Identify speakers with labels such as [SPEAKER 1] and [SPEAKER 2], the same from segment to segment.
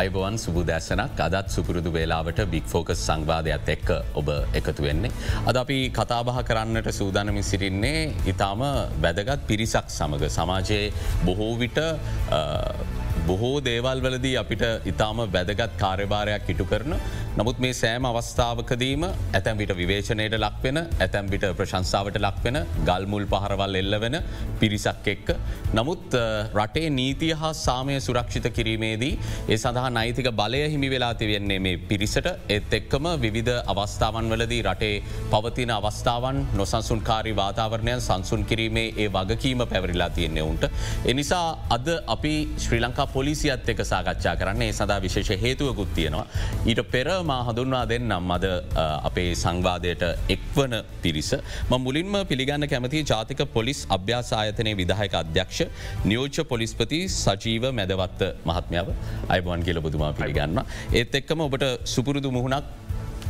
[SPEAKER 1] අයිබවන් සුබදැසනක් අදත් සුපුරුදු වේලාවට බික් ෆෝකස් සංවාධයක් එක්ක ඔබ එකතු වෙන්නේ. අද අපි කතාබහ කරන්නට සූදානමි සිරින්නේ ඉතාම වැදගත් පිරිසක් සමඟ සමාජයේ බොහෝවිට බොහෝ දේවල් වලදී අපිට ඉතාම වැදගත් කාර්යභාරයක් ඉටු කරන නමුත් මේ සෑම අවස්ථාවකදීම ඇතැම්විට විවේචනයට ලක්වෙන ඇතැම්විට ප්‍රශංසාවට ලක්වෙන ගල්මුල් පහරවල් එල්ල වෙන පිරිසක් එක්ක. නමුත් රටේ නීතිය හා සාමය සුරක්ෂිත කිරීමේදී ඒ සඳහා නෛතික බලය හිමි වෙලා තිවෙන්නේ මේ පිරිසට එත් එක්කම විවිධ අවස්ථාවන් වලදී රටේ පවතින අවස්ථාවන් නොසන්සුන්කාරි වාතාවරණයන් සංසුන් කිරීමේ ඒ වගකීම පැවරිලා තියන්නේ උන්ට. එනිසා අද අපි ශ්‍රී ලංකා පොලිසියත් එක සාකච්ඡා කරන්නේ සඳහා විශේෂ හේතුවකුත් තියෙනවා. ඊට පෙර මා හඳුන්වා දෙන්නම් අද අපේ සංවාදයට එක්වන පිරිස. ම මුලින්ම පිළිගන්න කැමති ජාතික පොලිස් අභ්‍යාසායතනය විදාහක අධ්‍යක්ෂ නියෝච්ච පොලිස්පති සජීව මැදවත්ත මහත්මාව අයිබුවන් කියල බුදුමා පිළිගන්න. ඒත් එක්කම ඔබට සුපුරුදු මුහුණක්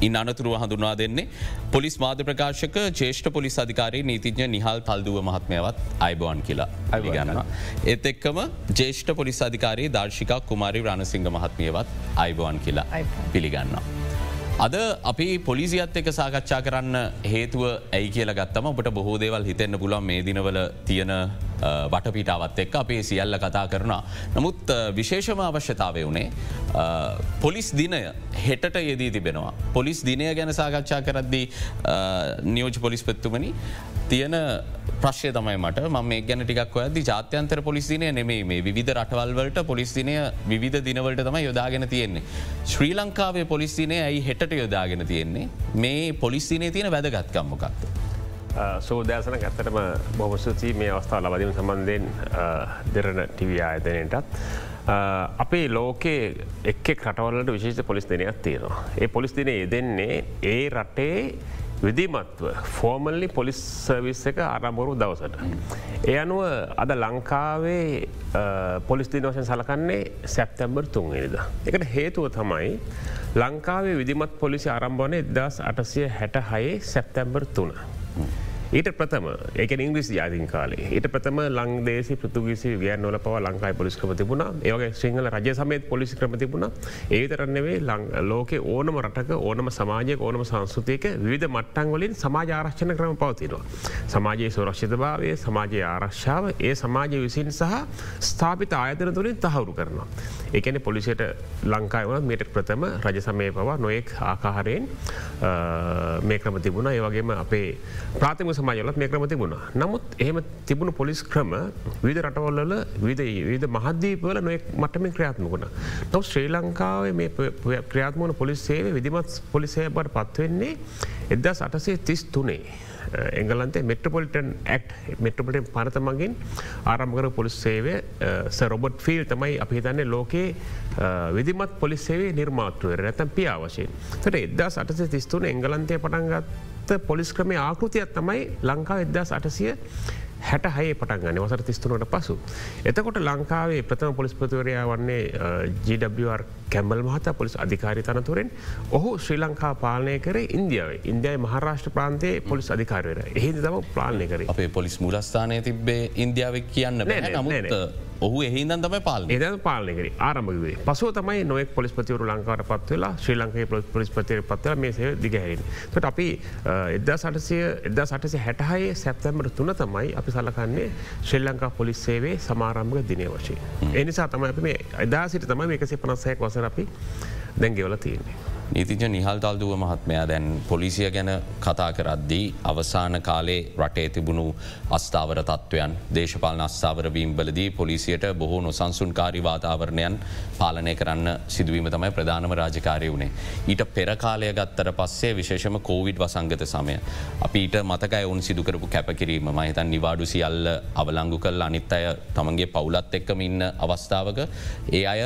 [SPEAKER 1] ඉන් අනතුරුව හඳුන්වා දෙන්නේ පොලිස් මාධ ප්‍රකාශක චේෂ්ඨ පොලිස් අධිකාරී නීතිඥ නිහල් පල්දුව මහත්මයවත් අයිබෝන් කියලා අවිගන්නවා. ඒත් එක්කම ජේෂ්ඨ පොලිස් අධිකාරී දර්ශිකා කුමාරි රණසිංහ මහත්මියවත් අයිබෝන් කියලා පිළිගන්නවා. අද අපි පොලිසියත් එක සාකච්ඡා කරන්න හේතුව ඇයි කියල ගත්තම ඔබට බොහෝ දේවල් හිතෙන්න්න පුලන් මේ දිනවල තියෙන වටපිටාවත් එක් අපේ සියල්ල කතා කරනවා. නමුත් විශේෂම අවශ්‍යතාවය වනේ පොලිස් දිනය හෙටට යෙදී තිබෙනවා. පොලිස් දිනය ගැන සාකච්ඡා කරද්දී නියෝජ පොලිස් පෙත්තුමනි තියෙන ප්‍රශ්ය තමයි මට ම ගැන ටික් ඔයද ජාත්‍යන්තර පොලිසිනය නෙමේ මේ විධ රටවල්වලට පොලිස්තිනය විධ දිනවලට තම යොදාගෙන තියෙන්නේ. ශ්‍රී ලංකාවේ පොලිස්තිනය ඇයි හෙට යොදාගෙන තියෙන්නේ මේ පොලිස්තිනේ තියෙන වැදගත්කම්මකක්ත.
[SPEAKER 2] සෝදෑසන ඇත්තටම බොහමස්තුතියි මේ අවස්ථාව ලබදීම සම්බන්ධයෙන් දෙරන ටිවී ආයතනයටත්. අපේ ලෝකේ එක් රටවලට විශේෂ පොලිස් දෙනයක් තියෙනවා. ඒ පොලිස් දින යෙදෙන්නේ ඒ රටේ විදිමත්ව ෆෝමල්ලි පොලිස් සර්විස් එක ආරම්බොරු දවසට. ඒ අනුව අද ලංකාවේ පොලිස් දිනවශයෙන් සලකන්නේ සැප්තැම්බර් තුන්නිද. එකට හේතුව තමයි ලංකාවේ විදිමත් පොලිසි ආරම්භවනය දස් අටසිය හැට හයේ සැප්තැම්බර් තුන. Mm. ඊට ප්‍රථම ඒක ඉංග්‍රිසි ජාතින් කාලේ ඊට ප්‍රථම ලංදේසි පෘතුගිසි ගයන් නොල පව ලංකායි පොලිස් ක්‍රම තිබුණ ඒවගේ සිංහල රජ සමයත් පොලිසි ක්‍රම තිබුණ ඒතරන්නෙවේ ලෝක ඕනම රටක ඕනම සමාජය ඕනම සංස්කෘතියක විධ මට්ටන් වලින් සමාජ ආරක්ෂණ ක්‍රම පවතිනවා. සමාජයේ සුරක්ෂිත භාවය සමාජයේ ආරක්ෂාව ඒ සමාජය විසින් සහ ස්ථාපිත ආයතන තුළින් තහවුරු කරනවා. ඒකැන පොලිසියට ලංකායි වන මේට ප්‍රථම රජ සමය පවා නොයෙක් ආකාහරයෙන් මේ ක්‍රම තිබුණ ඒවගේම අපේ ප්‍රාථම සමාජලත් මේ ක්‍රම තිබුණා. නමුත් එහෙම තිබුණු පොලිස් ක්‍රම විධ රටවල්ල විද විද මහදීපවල නොෙක් මටමින් ක්‍රියාත්මකුණ. නව ශ්‍රී ලංකාවේ මේ ක්‍රියාත්මන පොලිස් සේව විදිමත් පොලිසය බට පත්වවෙන්නේ එදදා සටසේ තිස් තුනේ. එංගලන්තේ මෙට්‍රපොලිටන් ඇක්් මෙට්‍රපොටෙන් පනත මගින් ආරම්ගර පොලිස් සේවය සරොබට් ෆිල් තමයි අපි හිතන්නේ ලෝකයේ විදිමත් පොලිස්සේවේ නිර්මාතෘවර නැතැන් පියාවශයෙන්. තට එදදා සටස තිස්තුන එංගලන්තය පටන්ගත් ගත්ත පොලිස් ක්‍රමේ ආකෘතියක් තමයි ලංකා එදදාස් අටසිය හැට හය පටන්ගන්න වසර තිස්තුනට පසු. එතකොට ලංකාවේ ප්‍රථම පොලිස්පතිවරයා වන්නේ GWR කැම්බල් මහත පොලිස් අධිකාරි තනතුරෙන් ඔහු ශ්‍රී ලංකා පාලනය කර ඉන්දියාව. ඉන්දියයි මහරාෂ්ට ප්‍රාන්තයේ පොලිස් අධිකාරවර එහිද තම ප්ලාණය කර.
[SPEAKER 1] අපේ පොලිස් මුලස්ථානය තිබේ ඉන්දියාව කියන්න නමුත් ඔහු එහිදන් තම පාල
[SPEAKER 2] එද පාලනකර ආරම්භවේ පසුව තමයි නොෙක් පොලිස්පතිවරු ලංකාර පත්වෙලා ශ්‍රී ලංකේ පොලිස්පතිර පත්වල මේ සේ දිගහැරින්. ට අපි එදා සටසය එදා සටසය හැටහයේ සැප්තැම්බර තුන තමයි අපි සලකන්නේ ශ්‍රී ලංකා පොලිස් සේවේ සමාරම්භක දිනය වශය. එනිසා තමයි අපි මේ එදා සිට තමයි එකසි පනස්සයක් වසර අපි දැන්ගෙවල තියන්නේ.
[SPEAKER 1] නීතිජ නිහල් තල්දුව මහත්මයා දැන් පොලිසිය ගැන කතා කරද්දී අවසාන කාලේ රටේ තිබුණු අස්ථාවර තත්ත්වයන් දේශපාලන අස්ථාවර වීම්බලදී පොලිසියට බොහෝ නොසන්සුන්කාරි වාතාවරණයන් පාලනය කරන්න සිදුවීම තමයි ප්‍රධානම රාජකාරය වුණේ. ඊට පෙරකාලය ගත්තර පස්සේ විශේෂම කෝවිඩ් වසංගත සමය. අපිට මතකයි ඔවුන් සිදුකරපු කැපකිරීම මහිතන් නිවාඩු සියල්ල අවලංගු කල් අනිත් අය තමන්ගේ පවුලත් එක්කම ඉන්න අවස්ථාවක ඒ අය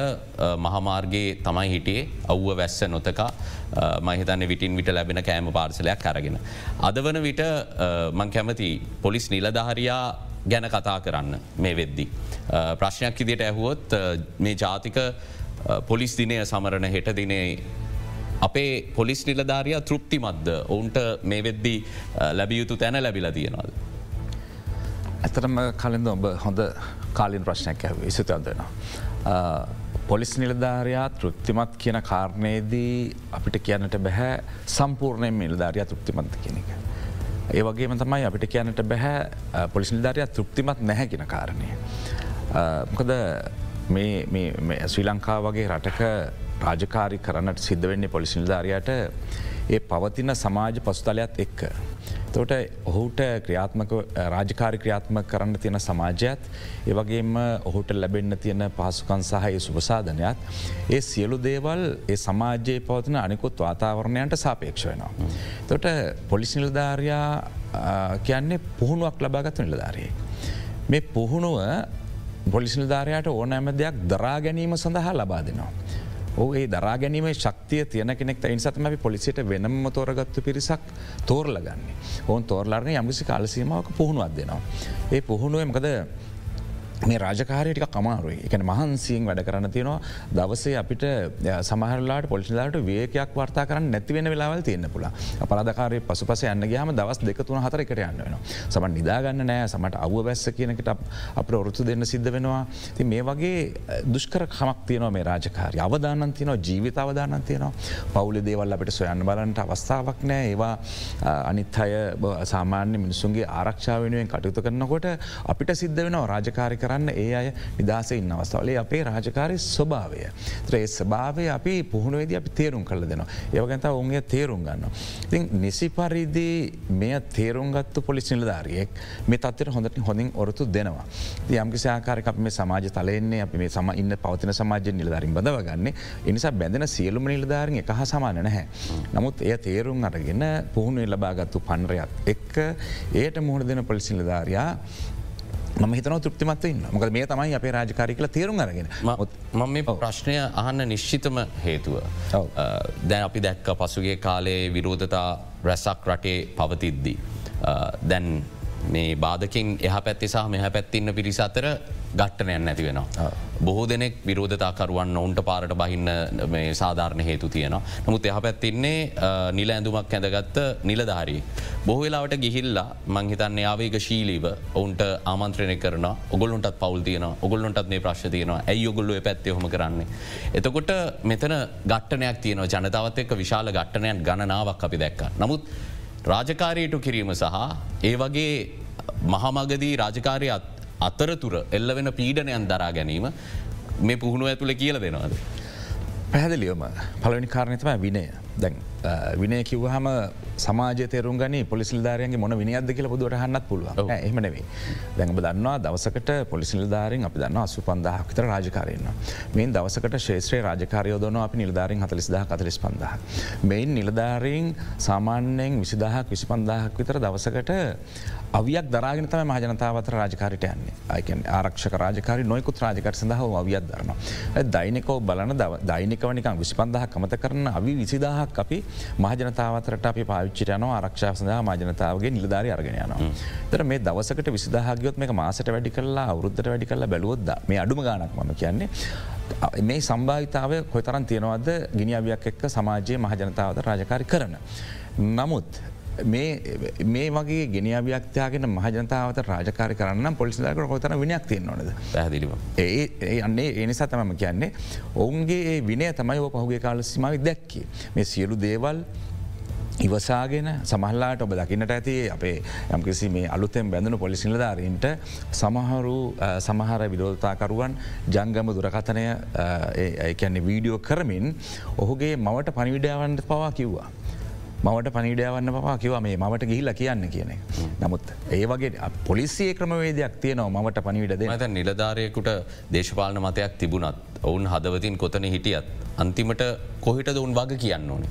[SPEAKER 1] මහමාර්ගේ තමයි හිටියේ අව්ව වැස්ස නොතකා මහිතන්න විටින් විට ලැබෙන කෑම පාර්සලයක් කරගෙන. අද වන විට මං කැමති පොලිස් නිලධහරයා ගැන කතා කරන්න මේ වෙද්දි. ප්‍රශ්නයක් ඉදිට ඇහුවොත් මේ ජාතික පොලිස් දිනය සමරණ හෙට දිනේ අපේ පොලිස් නිලධාරයා තෘප්තිමත්ද ඔවුන්ට මේ වෙද්දී ලැබියයුතු තැන ලැබිල තියෙනවාද.
[SPEAKER 3] ඇතරම කලින්ද ඔබ හොඳ කාලින් ප්‍රශ්නයක් විසිතන්දෙනවා. පොලිස් නිලධාරයා තෘප්තිමත් කියන කාරණයේදී අපිට කියන්නට බැහැ සම්පූර්ණයෙන් නිලධාරයා තෘප්තිමන්ත කියන එක. ඒ වගේම තමයි අපිට කියන්නට බැහැ පොලිස් නිධාරයා තෘප්තිමත් නැහැ කියෙන කාරණය. මොකද ශ්‍රී ලංකා වගේ රටක රාජකාරි කරන්නට සිද්ධ වෙන්නේ පොලිස් නිධාරයට ඒ පවතින සමාජ පසුතලයක් එක්ක. තොට ඔහුට ක්‍රියාත්මක රාජකාරි ක්‍රියාත්ම කරන්න තියෙන සමාජයත් ඒවගේම ඔහුට ලැබෙන්න්න තියෙන පහසුකන් සහය සුපසාධනයක් ඒ සියලු දේවල් ඒ සමාජයේ පවතින අනිකුත් වාතාවරණයන්ට සාපේක්ෂ වෙනවා. තොට පොලිස් නිලධාරයා කියන්නේ පුහුණුවක් ලබාගත නිලධාරයේ. මේ පුහුණුව පොලිස් නිධාරයට ඕනෑම දෙයක් දරා ගැනීම සඳහා ලබා දෙනවා. ඒ දරා ගැනීමේ ශක්තිය තියන කෙනෙක් ඉනිසතම අපි පොලිසිට වෙනම තෝරගත්තු පිරිසක් තෝරලගන්නේ. ඕන් තෝරලාරන යම්කිසි කාලසීමාවක පුහුණුවත් දෙනවා. ඒ පුහුණුවමකද මේ රාජකාරයටික කමාරුයි එක මහන්සියෙන් වැඩ කරන්න තියෙනවා. දවසේ අපිට සමහරලාට පොලිසිලාට වේකයක් වර්තා කරන්න නැතිවෙන වෙලාවල් තියන්න පුළ පරදකාරය පසු පස යන්න ගයාම දවස් දෙකතුන හතර එකට යන්න වෙන සම නිදාගන්න නෑ සමට අව්ව බැස්ස කියනකට අප ඔරුතු දෙන්න සිද්ධ වෙනවා. ති මේ වගේ දුෂ්කර කමක් තියනවා මේ රාජකාරය. අවදානන් තියනවා ජීවිත අවදානන් තියනවා. පවුලි දේවල් අපිට සොයන්න බලන්ට අවස්ථාවක් නෑ. ඒවා අනිත් අය සාමාන්‍ය මිනිසුන්ගේ ආරක්ෂාව වෙනුවෙන් කටයුතු කරනකොට අපිට සිද්ධ වෙනවා රාජකාරික කරන්න ඒ අය නිදහස ඉන්න අවස්ථාවලේ අපේ රාජකාරය ස්වභාවය. ත්‍රේ ස්භාවය අපි පුහුණුවේද අපි තේරුම් කල දෙනවා. ඒවගැත ඔුන්ගේ තේරුම් ගන්න. ඉතින් නිසි පරිදි මෙය තේරුම්ගත්තු පොලිස් නිලධාරියෙක් මේ තත්වර හොඳට හොඳින් ඔරතු දෙනවා. යම්කිසි ආකාරක මේ සමාජ තලයන්නේ අපි මේ සම ඉන්න පවතින සමාජ නිලධාරින් බඳවගන්නේ එනිසා බැඳෙන සියලුම නිලධාරින් එක හා සමාන නැහැ. නමුත් එය තේරුම් අරගෙන පුහුණු ලබාගත්තු පන්රයක් එක්ක ඒයට මුහුණ දෙන පොලිසි නිලධාරයා ම හිතන තෘප්තිමත් ඉන්න මොකද මේ තමයි අපේ රාජකාරි කල තේරුම් අරගෙන
[SPEAKER 1] මම මේ ප්‍රශ්නය අහන්න නිශ්චිතම හේතුව. දැන් අපි දැක්ක පසුගේ කාලේ විරෝධතා රැසක් රටේ පවතිද්දී. දැන් මේ බාධකින් එහ පැත්ති සහ මෙහ පැත්තින්න පිරිස අතර ගට්ටනයන් නැති වෙනවා. බොහෝ දෙනෙක් විරෝධතාකරුවන් ඔවුන්ට පාරට බහින්න සාධාරණ හේතු තියෙන. නමුත් එහ පැත්තින්නේ නිල ඇඳුමක් ඇඳගත්ත නිලධාරී. බොහවෙලාවට ගිහිල්ලා මංහිතන්න යාවේග ශීලීව ඔවුන්ට ආමන්ත්‍රණය කරන ඔගොලුන්ටත් පවල් තියන ඔගොල්ලොන්ටත් මේ ප්‍රශ් තියනවා ඇයි ඔගොල්ලු පැත්තේ හොම කරන්නේ. එතකොට මෙතන ගට්ටනයක් තියන ජනතාවත් එක්ක විශාල ගට්ටනයන් ගණනාවක් අපි දැක්ක. නමුත් රාජකාරයට කිරීම සහ ඒ වගේ මහමගදී රාජකාරයත් අතරතුර එල්ල වෙන පීඩනයන් දරා ගැනීම මේ පුහුණුව ඇතුළ කියල දෙනවාද.
[SPEAKER 3] පැහැදිලියෝම පලවනි කාරණතම විනය දැන් විනය කිව්හම සමාජ තේරුම් ගනි පොලිසිල්ධාරයන්ගේ මොන විනිියද කියල පුදුවට හන්නත් පුළුව එහමනෙවේ දැඟබ දන්නවා දවසකට පොලිසිල්ධාරෙන් අපි දන්න අසු පන්දහක් විතර රාජකාරයන්න මේ දවසකට ශේත්‍රයේ රාජකාරයෝදන අපි නිලධාරින් හතලිස්දහ කතලිස් පන්දහ. මෙයින් නිලධාරීන් සාමාන්‍යයෙන් විසිදහක් විසි පන්දාහක් විතර දවසකට අවියක් දරාගෙන තම මහජනතාවත රාජකාරයට යන්නේ අයකන් ආරක්ෂක රාජකාරි නොයකුත් රාජකර සඳහ අවියත් දරන. දෛනිකෝ බලන දෛනිකවනිකම් විසිපන්දහ කමත කරන අවි විසිදාහක් අපි මහජනතාවතරට අපි පාවිච්චිට යන ආරක්ෂා සඳහා මජනතාවගේ නිලධාරි අරගෙන යනවා. තර මේ දවසකට විසිදාහගයොත් මේ මාසට වැඩි කල්ලා අවුද්ධට වැඩි කල්ල බැලුවොද්ද මේ අඩුම ගානක් මම කියන්නේ. මේ සම්භාවිතාව කොතරන් තියෙනවද ගිනිියවියක් එක්ක සමාජයේ මහජනතාවත රාජකාරි කරන. නමුත් මේ වගේ ගෙනියව්‍යක්තයාගෙන මහජනතාවත රාජකාර කරන්න පොලිසිදාකට කොතන විනයක් තිය නොද පැදිලිව ඒ අන්නේ ඒනිසා තමම කියන්නේ ඔවුන්ගේ විනය තමයි පහුගේ කාල සිමාව දැක්කේ. මේ සියලු දේවල් ඉවසාගෙන සමහල්ලාට ඔබ දකින්නට ඇති අපේ යම්කිසි මේ අලුතෙන් බැඳුණු පොලිසිනිලධාරීන්ට සමහරු සමහර විරෝධතාකරුවන් ජංගම දුරකථනය ඒකැන්නේ වීඩියෝ කරමින් ඔහුගේ මවට පනිවිඩාවන්ට පවා කිව්වා. මවට පනිඩයවන්න පවා කිව මේ මට ගිහිල්ල කියන්න කියන. නමුත් ඒ වගේ පොලිසිය ක්‍රමවේදයක් තියනවා මට පනිවිඩද
[SPEAKER 1] මත නිලධාරයකුට දේශපාලන මතයක් තිබුණත් ඔවුන් හදවතින් කොතන හිටියත් අන්තිමට කොහිට උන් වග කියන්න ඕනේ.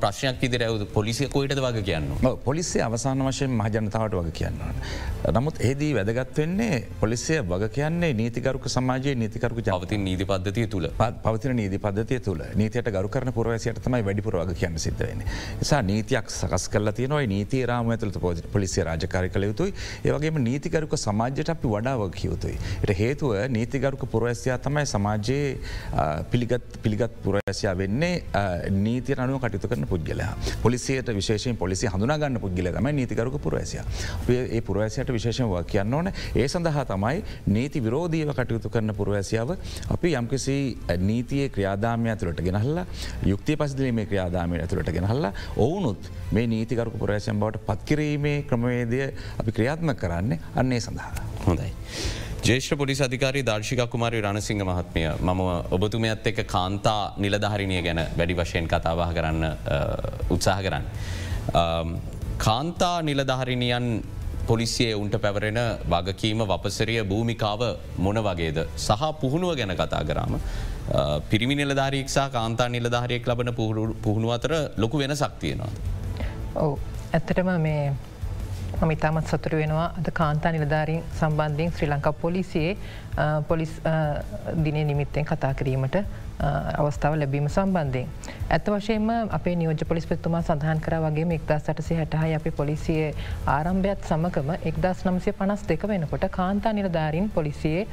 [SPEAKER 1] ප්‍රශ්නයක් ඉදිර ඇවද පොලිසිය කොයිට වගේ කියන්න.
[SPEAKER 3] පොලිසිය අවසාන වශයෙන් මහජනතාවට වග කියන්නවා. නමුත් ඒදී වැදගත් වෙන්නේ පොලිසිය වග කියන්නේ නීතිකරුක සමාජයේ නීතිකරුක
[SPEAKER 1] ජවතින් නීති පද්ධතිය තුළ
[SPEAKER 3] පවතින නීති පද්ධතිය තුළ නීතියට ගරුකරන පුරවසියට තමයි වැඩිපුර වග කියන්න සිද්ධවෙන. නිසා නීතියක් සකස් කල තියනවයි නීති රාම ඇතුළත පෝජ පොලිසිය රාජකාරි කළ යුතුයි ඒවගේම නීතිකරුක සමාජයට අපි වඩා වග යුතුයි. එට හේතුව නීතිකරුක පුරවැසියා තමයි සමාජයේ පිළිගත් පිළිගත් පුරවැසියා වෙන්නේ නීති අනුව කටයුතු කරන කරන පුද්ගලයා පොලිසියට විශේෂයෙන් පොලිසි හඳුනාගන්න පුද්ගල තම නීතිකරක පුරවැසිය. ඒ පුරවැසියට විශේෂව කියන්න ඕන ඒ සඳහා තමයි නීති විරෝධීව කටයුතු කරන පුරවැසියාව අපි යම්කිසි නීතියේ ක්‍රියාදාමය ඇතුළට ගෙනහල්ලා යුක්ති පසිදිලීමේ ක්‍රියාදාමය ඇතුළට ගෙනහල්ලා ඔවුනුත් මේ නීතිකරක පුරවැසියන් බවට පත්කිරීමේ ක්‍රමවේදය අපි ක්‍රියාත්ම කරන්නේ අන්නේ සඳහා.
[SPEAKER 1] හොඳයි. ජේෂ්‍ර පොඩි අධිකාරී දර්ශික කුමාරි රණසිංහ මහත්මය මම ඔබතුමයත් එක්ක කාන්තා නිලධහරිණය ගැන වැඩි වශයෙන් කතාවාහ කරන්න උත්සාහ කරන්න. කාන්තා නිලධහරිණියන් පොලිසියේ උන්ට පැවරෙන වගකීම වපසරිය භූමිකාව මොන වගේද සහ පුහුණුව ගැන කතා කරාම. පිරිමි නිලධාරීක්ෂා කාන්තා නිලධාරයෙක් ලබන පුහුණුව අතර ලොකු වෙන සක්තියනවා.
[SPEAKER 4] ඔව ඇත්තටම මේ මම ඉතාමත් සතුර වෙනවා අද කාන්තා නිලධාරීන් සම්බන්ධයෙන් ශ්‍රී ලංකා පොලිසියේ පොලිස් දින නිමිත්තෙන් කතා කිරීමට අවස්ථාව ලැබීම සම්බන්ධයෙන්. ඇත්ත වශයෙන්ම අපේ නියෝජ පොලිස් පෙත්තුමා සඳහන් කර වගේ එක්දා සටසේ හැටහයි අපි පොලිසියේ ආරම්භයත් සමකම එක්දස් නම්සය පනස් දෙක වෙනකොට කාන්තා නිලධාරීන් පොලිසියේ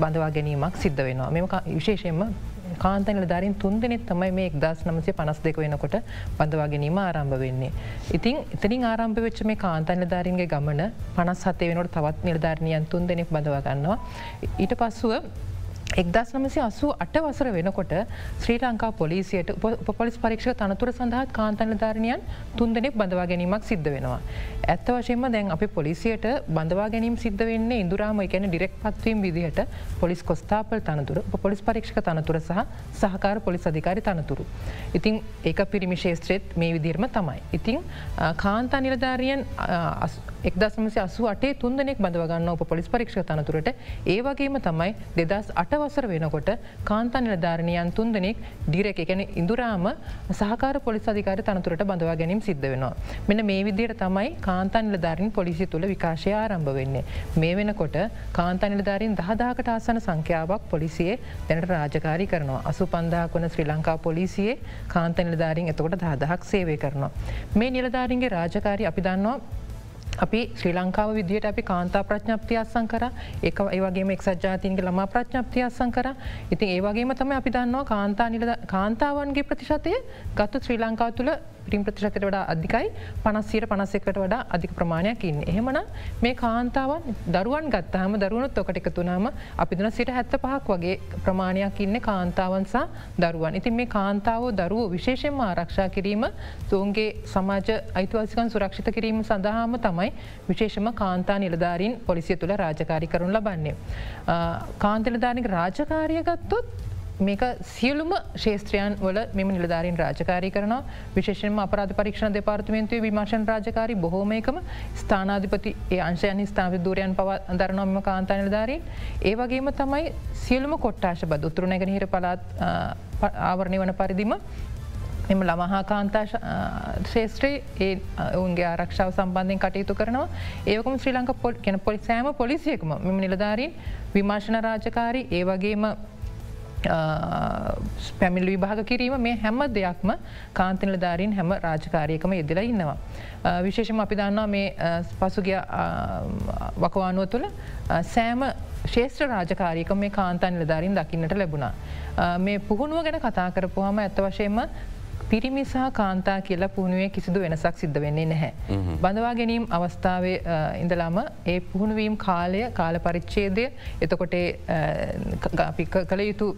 [SPEAKER 4] බඳවා ගැනීමක් සිද්ධ වෙනවා. මෙම විශේෂයෙන්ම කාන්තනල ධරින් තුන් දෙනෙත් තමයි මේ එක්දස් නමසය පනස් දෙක වෙනකොට බඳවා ගැනීම ආරම්භ වෙන්නේ. ඉතින් ඉතින් ආරම්භ වෙච්ච මේ කාන්තන ධාරන්ගේ ගමන පනස් හතේ වෙනට තවත් නිර්ධාරණයන් තුන් දෙනෙක් බඳවා ගන්නවා. ඊට පස්සුව එක්දස් නමසි අසූ අට වසර වෙනකොට ශ්‍රී ලංකා පොලිසියට උපපොලිස් පරීක්ෂ තනතුර සඳහත් කාන්තන ධාරණයන් තුන් දෙනෙක් බඳවා ගැනීමක් සිද්ධ වෙනවා. ඇත්ත වශයෙන්ම දැන් අපි පොලිසියට බඳවා ගැනීම සිද්ධ වෙන්නේ ඉදුරාම එකැන ඩිරෙක් පත්වීම් විදිහට පොලිස් කොස්ථාපල් තනතුර පොලිස් පරීක්ෂක තනතුර සහ සහකාර පොලිස් අධිකාරි තනතුරු. ඉතින් ඒක පිරිමි ශේත්‍රේත් මේ විදිරම තමයි. ඉතිං කාන්තා නිලධාරියන් එක්දසමසි අසු අටේ තුන්දනෙක් බඳවගන්න ඔප පොලිස් පරීක්ෂ තනතුරට ඒවගේම තමයි දෙදස් අටවසර වෙනකොට කාන්තා නිලධාරණයන් තුන්දනෙක් ඩිරෙක් එකැන ඉඳුරාම සහකාර පොලිස් අධිකාර තනතුරට බඳවා ගැනීම සිද්ධ වෙනවා. මෙන්න මේ විදියට තමයි කාන්තා නිලධාරින් පොලිසි තුළ විකාශය ආරම්භ වෙන්නේ. මේ වෙනකොට කාන්තා නිලධාරින් දහදාකට ආසන සංඛ්‍යාවක් පොලිසියේ දැනට රාජකාරී කරනවා. අසු පන්දහක් වන ශ්‍රී ලංකා පොලිසියේ කාන්ත නිලධාරින් එතකොට දහදහක් සේවය කරනවා. මේ නිලධාරින්ගේ රාජකාරී අපි දන්නවා අපි ශ්‍රී ලංකාව විදිහයට අපි කාන්තා ප්‍රඥප්තිය අත්සං කර. එක ඒවගේ එක්සත් ජාතින්ගේ ළමා ප්‍රඥප්තිය අත්සං කර. ඉතින් ඒවගේම තම අපි දන්නවා කාන්තා නිල කාන්තාවන්ගේ ප්‍රතිශතය ගත්තු ශ්‍රී ලංකාව තුළ පිටිම් ප්‍රතිශතයට වඩා අධිකයි පනස්සීට පනස්සෙකට වඩා අධික ප්‍රමාණයක් ඉන්න. එහෙමන මේ කාන්තාවන් දරුවන් ගත්තහම දරුවනුත් ඔකට එකතුනාම අපි දුන සිට හැත්ත පහක් වගේ ප්‍රමාණයක් ඉන්න කාන්තාවන්සා දරුවන්. ඉතින් මේ කාන්තාව දරුව විශේෂෙන්ම ආරක්ෂා කිරීම තුන්ගේ සමාජ අයිතුවසිකන් සුරක්ෂිත කිරීම සඳහාම තමයි විශේෂම කාන්තා නිලධාරීන් පොලිසිය තුළ රාජකාරි කරුන් ලබන්නේ. කාන්තලධානික රාජකාරය ගත්තොත් මේක සියලුම ශේත්‍රයන් වල මෙම නිලධාරින් රාජකාරී කරනවා. විශේෂෙන්ම අපරාධ පරීක්ෂණ දෙපාර්තමේන්තුවේ විමර්ශන් රාජකාරී බොහෝමයකම ස්ථානාධිපති ඒ අංශයන් ස්ථාව දූරයන් පව දරනොම කාන්තා නිලධාරීන්. ඒ වගේම තමයි සියලුම කොට්ටාශ බද උතුරු නැගෙනහිර පලාත් ආවරණය වන පරිදිම එම ළමහා කාන්තා ශේත්‍රයේ ඒ ඔවුන්ගේ ආරක්ෂාව සම්බන්ධයෙන් කටයුතු කරනවා. ඒවකම ශ්‍රී ලංක පොල් කෙන පොලි සෑම පොලිසියකම මෙම නිලධාරීන් විමර්ශණ රාජකාරී ඒ වගේම පැමිල් විභාග කිරීම මේ හැම දෙයක්ම කාන්තිනල ධාරීන් හැම රාජකාරයකම යෙදලා ඉන්නවා. විශේෂම අපි දන්නවා මේ පසුගිය වකවානුව තුළ සෑම ශේෂ්‍ර රාජකාරයක මේ කාන්තන් නිලධාරින් දකින්නට ලැබුණා. මේ පුහුණුව ගැන කතා කරපුහම ඇත්ත වශයෙන්ම පිරිමි සහ කාන්තා කියලා පුහුණුවේ කිසිදු වෙනසක් සිද්ධ වෙන්නේ නැහැ. බඳවා ගැනීම් අවස්ථාවේ ඉඳලාම ඒ පුහුණුවීම් කාලය කාල පරිච්චේදය එතකොට කළ යුතු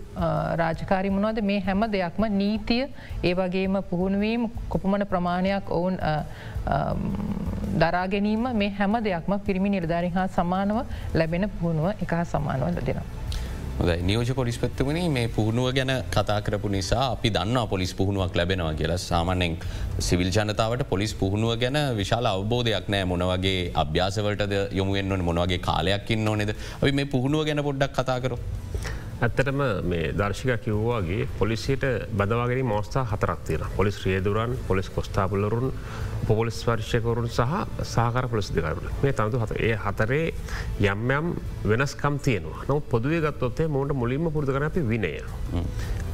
[SPEAKER 4] රාජකාරි මොනවද? මේ හැම දෙයක්ම නීතිය ඒ වගේම පුහුණුවීම් කොපමණ ප්‍රමාණයක් ඔවුන් දරාගැනීම මේ හැම දෙයක්ම පිරිමි නිර්ධාරි හා සමානව ලැබෙන පුහුණුව එක හා සමානව ලදෙනවා.
[SPEAKER 1] නියෝජ පොලිස් පත්තුවනි මේ පුහුණුව ගැන කතා කරපු නිසා අපි දන්න පොලිස් පුහුණුවක් ලැබෙනවා කියලා සාමන්‍යෙන් සිවිල් ජනතාවට පොලිස් පුහුණුව ගැන විශාල අවබෝධයක් නෑ මොනවගේ අභ්‍යාසවලට යොමුුවෙන්න්න මොනවගේ කාලයක් ඉන්න ඕනෙද අපි මේ පුහුණුව ගැන පොඩ්ඩක් කතා කරු.
[SPEAKER 2] ඇත්තටම මේ දර්ශික කිව්වාගේ පොලිසියට බදවාගෙන මෝස්ථා හතරක් තියෙන පොලිස් රියදුරන් පොලිස් කොස්ථාපලරුන් පොලිස් වර්ශකවරුන් සහ සාකර පොලිස් දෙකරුට මේ තනතු හත ඒ හතරේ යම් යම් වෙනස්කම් තියෙනවා. නො පොදුවේ ගත්තොත්තේ මෝට මුලින්ම පුරදු කන අපි විනය.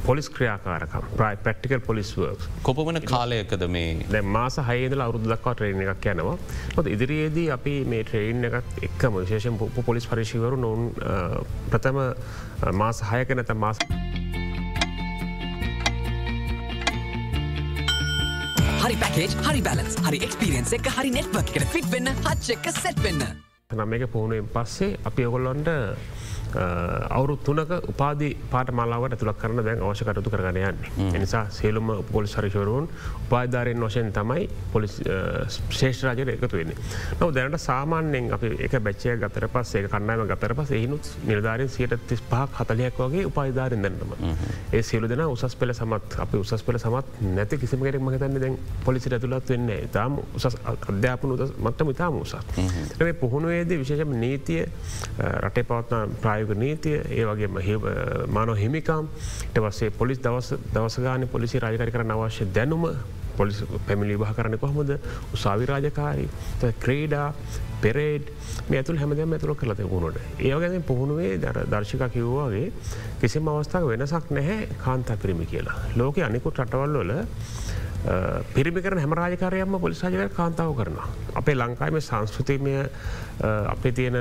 [SPEAKER 2] පොලිස් ක්‍රියාකාරකම් ප්‍රයි පක්ටිකල් පොලිස් වර්ක්
[SPEAKER 1] කොපමන කාලයකද මේ
[SPEAKER 2] දැ මාස හයදල අවුදු දක්වා ට්‍රේන එකක් යනවා ොත් ඉදිරියේදී අපි මේ ට්‍රේන් එකත් එක්කම විශේෂෙන් පොලිස් පරිශිවරු නොවන් ප්‍රථම මාස හයක නැත මාස.
[SPEAKER 5] හරි පැකේජ් හරි බැලන්ස් හරි එක්ස්පිරියන්ස් එක හරි නෙට්වක් එකට ෆිට් වෙන්න හච් එක සැට් වෙන්න.
[SPEAKER 2] නම් එක පුහුණුවෙන් පස්සේ අපි ඔගොල්ලොන්ට අවුරු තුනක උපාදි පාට මලාවට තුළක් කරන දැන් අවශ්‍යකටතු කරගන යන්න. එනිසා සේලුම පොලිස් හරිශවරුන් උපාධාරයෙන් වශයෙන් තමයි පොලිස් ශේෂ්‍රාජයට එකතු වෙන්නේ. නොව දැනට සාමාන්‍යෙන් අප එක බැච්චය ගතර පස් ඒ කන්නම ගතර පස් එහිනුත් නිර්ධාරෙන් සියට තිස් පහක් හතලයක් වගේ උපාධාරෙන් දැන්නම ඒ සියලු දෙන උසස් පෙළ සමත් අප උසස් පෙළ සමත් නැති කිසිමකට මහිතන්න දැන් පොලිසි ඇතුළත් වෙන්නේ තාම උසස් අධ්‍යාපන මට්ටම ඉතාම උසත්. පුහුණුවේද විශේෂම නීතිය රටේ පවත්න ප්‍රාය ප්‍රායෝග නීතිය ඒ වගේ මානෝ හිමිකම් එටවස්සේ පොලිස් දවස දවසගාන පොලිසි රාජකරි කරන අවශ්‍ය දැනුම පොලිස් පැමිලි බහ කරන කොහොමද උසාවි රාජකාරී ක්‍රේඩා පෙරේඩ් මේ ඇතුල් හැමදම ඇතුළ කලත වුණට ඒවගැන පුහුණුවේ දර දර්ශික කිව්වාගේ කිසිම අවස්ථාව වෙනසක් නැහැ කාන්තා පිරිමි කියලා. ලෝක අනිකුත් රටවල්වල පිරිමිකර හැමරාජකාරයම පොලිසාජක කාන්තාව කරන. අපේ ලංකායිම සංස්කෘතිමය අපේ තියෙන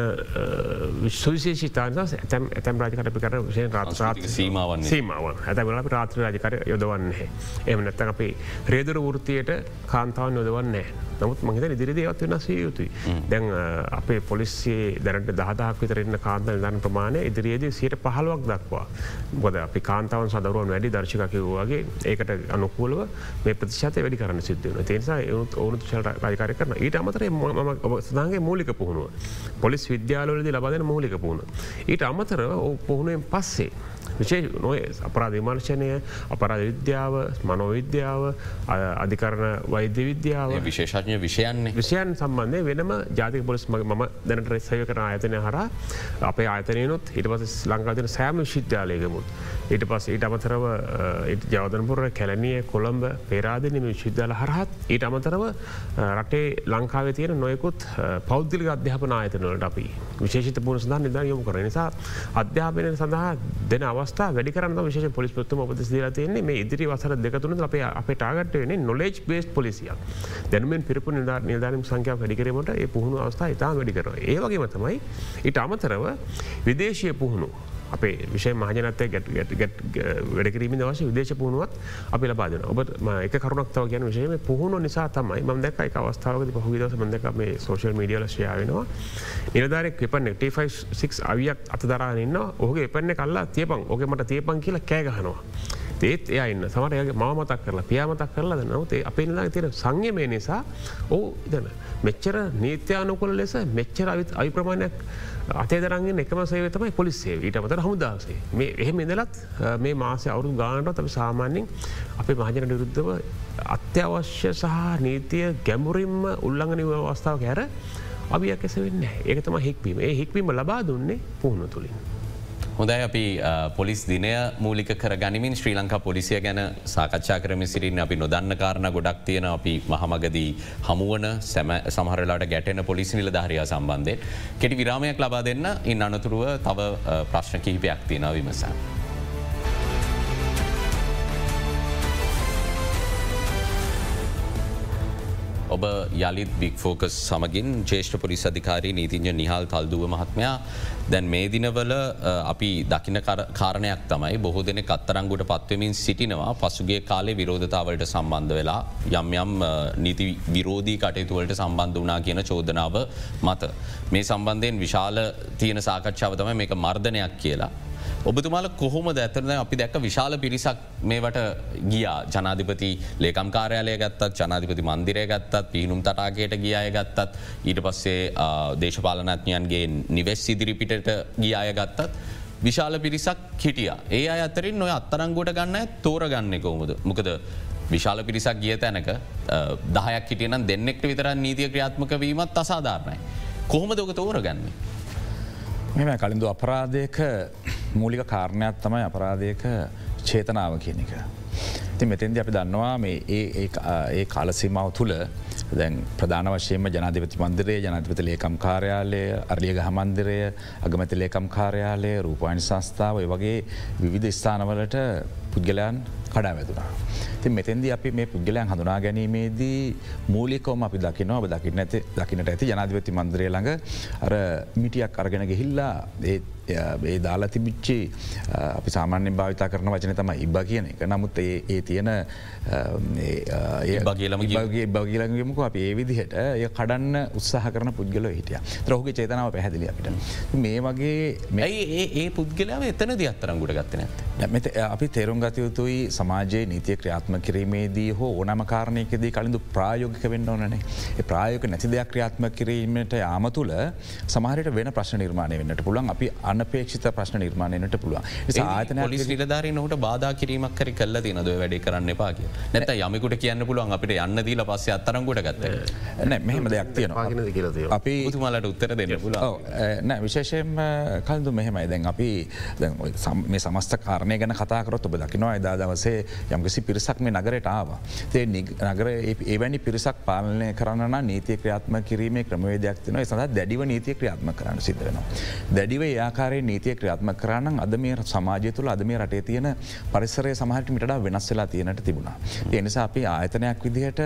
[SPEAKER 2] විශ්වවිශේෂිතාන ඇතැම් ඇතැම් රාජකට කර විශෂය රාත්‍රාත්
[SPEAKER 1] සීමාවන්
[SPEAKER 2] සීමාවන් ඇතැමල රාත්‍ර රාජකර යොදවන්නේ. එම නැත්තන් අපේ රේදුර වෘතියට කාන්තාවන් යොදවන්නේ. නමුත් මහිත ඉදිරිදේවත් වෙනස් යුතුයි. දැන් අපේ පොලිස්සේ දැනට දහදක් විතරන්න කාන්ත දන්න ප්‍රමාණය ඉදිරියේද සියට පහළුවක් දක්වා. බොද අපි කාන්තාවන් සදරුවන් වැඩි දර්ශිකකිව්වාගේ ඒකට අනුකූලව මේ ප්‍රතිශත වැඩි කරන්න සිද්ධවන තේනිසා එවුත් ඕනු ශල රාජකාරය කරන ඊට අමතර ම සදාගේ මූලික පුහුණුව පොලිස් විද්‍යාලවලද ලබදන මූලික පුහුණ. ඊට අමතර පුහුණුවෙන් පස්සේ. විශේ නොය අපරාධ විමර්ශනය අපරාධ විද්‍යාව මනෝවිද්‍යාව අධිකරණ වෛද්‍ය විද්‍යාව.
[SPEAKER 1] විශේෂඥ විෂයන්නේ.
[SPEAKER 2] විෂයන් සම්බන්ධය වෙනම ජාතික පොලිස් ම දැනට රෙස්සය කරන ආයතනය හර අපේ ආයතනයනුත් හිට පස ලංකාතින සෑම විශිද්‍යාලයකමුත් ඊට පස් ඊට අමතරව ජවදනපුර කැලනිය කොළඹ පේරාධනම විශිද්‍යාල හරහත් ඊට අමතරව රටේ ලංකාව තියෙන නොයකුත් පෞද්ගලික අධ්‍යාපන ආයතනවලට අපි විශේෂිත පුර සඳහන් නිදා යොමු කර නිසා අධ්‍යාපනය සඳහා දෙන අවස්ථා වැඩිකරන්න විශේෂ පොලිස් පොත්තුම ඔපද දලා තියන්නේ. මේ ඉදිරි වසර දෙකතුන අප අප ටාගට වෙන නොලෙජ් බේස් පොලිසියක් දැනුවෙන් පිරිපු නිදා නිධානම් සංඛ්‍යාව වැඩිකරීමට ඒ පුහුණු අවස්ථා ඉතා වැඩිකර ඒවගේම තමයි ඉට අමතරව විදේශය පුහුණු අපේ විෂය මහජනතය ගැට වැඩකිරීම දවශ විදේශ පුහුණුවත් අපි ලබාදන ඔබ එක කරුණක්තාව ගැන විශයම පුහුණු නිසා තමයි ම දැක් එක අවස්ථාවද පහුවිදස මදක මේ සෝශල් මඩියල ශයාවෙනවා නිලධාරෙක් එපන්න ට6 අවියක් අතදරන්න ඔහුගේ එපන්න කල්ලා තියපන්. ඕක මට තියපන් කියලා කෑගහනවා. ඒත් එයන්න සමටයගේ මමතක් කරලා පියාමතක් කරලා නවතේ අපිල්ලා තියෙන සංයමය නිසා ඕ ඉදන මෙච්චර නීත්‍යානුකොල ලෙස මෙච්චර අවිත් අයි ප්‍රමාණයක් අතේදරන්ගේ එකම සේවතමයි පොලිස්සේ ඊට අමතර හමුදාසේ මේ එහෙම ඉදලත් මේ මාසය අවුරු ගානට අපි සාමාන්‍යෙන් අපේ මහජන නිරුද්ධව අත්‍යවශ්‍ය සහ නීතිය ගැඹුරින්ම උල්ලඟනිව අවස්ථාව කැර අවියක් එස වෙන්න ඒකතම හික්වීම ඒ හික්වීම ලබා දුන්නේ පුහුණු තුළින්.
[SPEAKER 1] හොඳයි අපි පොලිස් දිනය මූලික කර ගනිමින් ශ්‍රී ලංකා පොලිසිය ගැන සාකච්ඡා කරම සිරින් අපි නොදන්න කාරණ ගොඩක් තියෙන අපි මහමගදී හමුවන සැම සමහරලාට ගැටෙන පොලිසි නිල ධාරයා සම්බන්ධය. කෙටි විරාමයක් ලබා දෙන්න ඉන් අනතුරුව තව ප්‍රශ්න කිහිපයක් තියෙන විමසා. ඔබ යළිත් බික් ෆෝකස් සමගින් ජේෂ්ඨ පොලිස් අධිකාරී නීතිංජ නිහල් තල්දුව මහත්මයා දැන් මේ දිනවල අපි දකින කාරණයක් තමයි බොහෝ දෙන කත්තරංගුට පත්වමින් සිටිනවා පසුගේ කාලේ විරෝධතාවලට සම්බන්ධ වෙලා යම් යම් නීති විරෝධී කටයුතුවලට සම්බන්ධ වනා කියන චෝදනාව මත. මේ සම්බන්ධයෙන් විශාල තියෙන සාකච්ඡාව තම මේක මර්ධනයක් කියලා. ඔබතුමාල කොහොම ඇතරන අපි දැක්ක විශාල පිරිසක් මේවට ගියා ජනාධිපති ලේකම් කාරයාලය ගත්තත් ජනාධිපති මන්දිරය ගත්තත් පිහිනුම් තටාකයට ගියාය ගත්තත් ඊට පස්සේ දේශපාලනඥයන්ගේ නිවෙස් ඉදිරිපිටට ගියාය ගත්තත්. විශාල පිරිසක් හිටිය. ඒ අතරින් නොය අත්තරංගොට ගන්න තෝරගන්න කොමුද. මොකද විශාල පිරිසක් ගිය තැනක දහයක් හිටියනම් දෙන්නෙක්ට විතරන් නීතිය ක්‍රියාත්මක වීමත් අසාධාරණයි. කොහොම දොක තෝරගන්නේ.
[SPEAKER 3] මෙම කලින්දු අපරාධයක මූලික කාරණයක් තමයි අපරාධයක චේතනාව කියන එක. ති මෙතෙන්ද අපි දන්නවා මේ ඒ කාලසීමාව තුළ දැන් ප්‍රධාන වශයෙන්ම ජනාධපති මන්දිරේ ජනතිපති ලේකම් කාර්යාලය අර්ලියග හමන්දිරය අගමැති ලේකම් කාර්යාලය රූපවානි සංස්ථාව වගේ විවිධ ස්ථානවලට පුද්ගලයන් කඩා වැදුනා. ති මෙතැන්ද අපි මේ පුද්ගලයන් හඳුනා ගැනීමේදී මූලිකවම අපි දකිනවා ඔබ දකින්න ඇති දකිනට ඇති ජනාධිපති මන්ද්‍රය ළඟ අර මිටියක් අරගෙන ගෙහිල්ලා ඒ දාලා තිබිච්චි. අපි සාමාන්‍යෙන් භාවිතා කරන වචන තම ඉබ කියන එක. නමුත් ඒ තියෙන
[SPEAKER 1] බගේලමගේ
[SPEAKER 3] බගලගේමක අප ඒ විදිහට එය කඩන්න උත්සාහ කරන පුද්ගල හිටිය. ත්‍රහුග චේතනාව පැහැදිලි අපිට. මේ වගේ
[SPEAKER 1] මෙයි ඒ පුද්ගලාව එතන ද අත්තරංගුට ගත්තන
[SPEAKER 3] මෙත අපි තේරුම් ගත යුතුයි සමාජයේ නීතිය ක්‍රියාත්ම කිරීමේදී හෝ ඕනම කාරණයකදී කලින්ඳු ප්‍රායෝගික වෙන්න ඕනනේ ඒ ප්‍රායෝක නැති දෙයක් ක්‍රියාත්ම කිරීමට යාම තුළ සමහරයට වෙන ප්‍රශ්න නිර්මාණය වෙන්නට පුළන් අපි අනපේක්ෂිත ප්‍රශ්න නිර්මාණයට පුළුව
[SPEAKER 1] ආතන නිලධාරී නොට බාධ කිරීමක් කරි කල්ල තිනද වැඩි කරන්න එපාගේ නැත යමකුට කියන්න පුළුවන් අපිට යන්න දීල පස්සේ අත්තරංගුට ගත්ත
[SPEAKER 3] මෙහෙම දෙයක් තියෙනවා.
[SPEAKER 2] අපි
[SPEAKER 1] තුමාලට උත්තර දෙන්න පුල
[SPEAKER 3] නෑ විශේෂයෙන් කල්දු මෙහෙමයි. දැන් අපි මේ සමස්ත කාරණය ගැන කතාකරොත් ඔබ දකිනවා එදා දවසේ යම්කිසි පිරිසක් මේ නගරට ආවා. තේ නගර ඒවැනි පිරිසක් පාලනය කරන්න නීතිය ක්‍රියාත්ම කිරීමේ ක්‍රමවේදයක් තින සඳ දැඩිව නීතිය ක්‍රියාත්ම කරන්න සිද වෙනවා. දැඩිව ආකාරය නීතිය ක්‍රියාත්ම කරන්න අද මේ සමාජය තුළ අද මේ රටේ තියෙන පරිසරය සමහට මිට වෙනස් වෙලා තියෙනට තිබුණා. එනිසා අපි ආයතනයක් විදිහට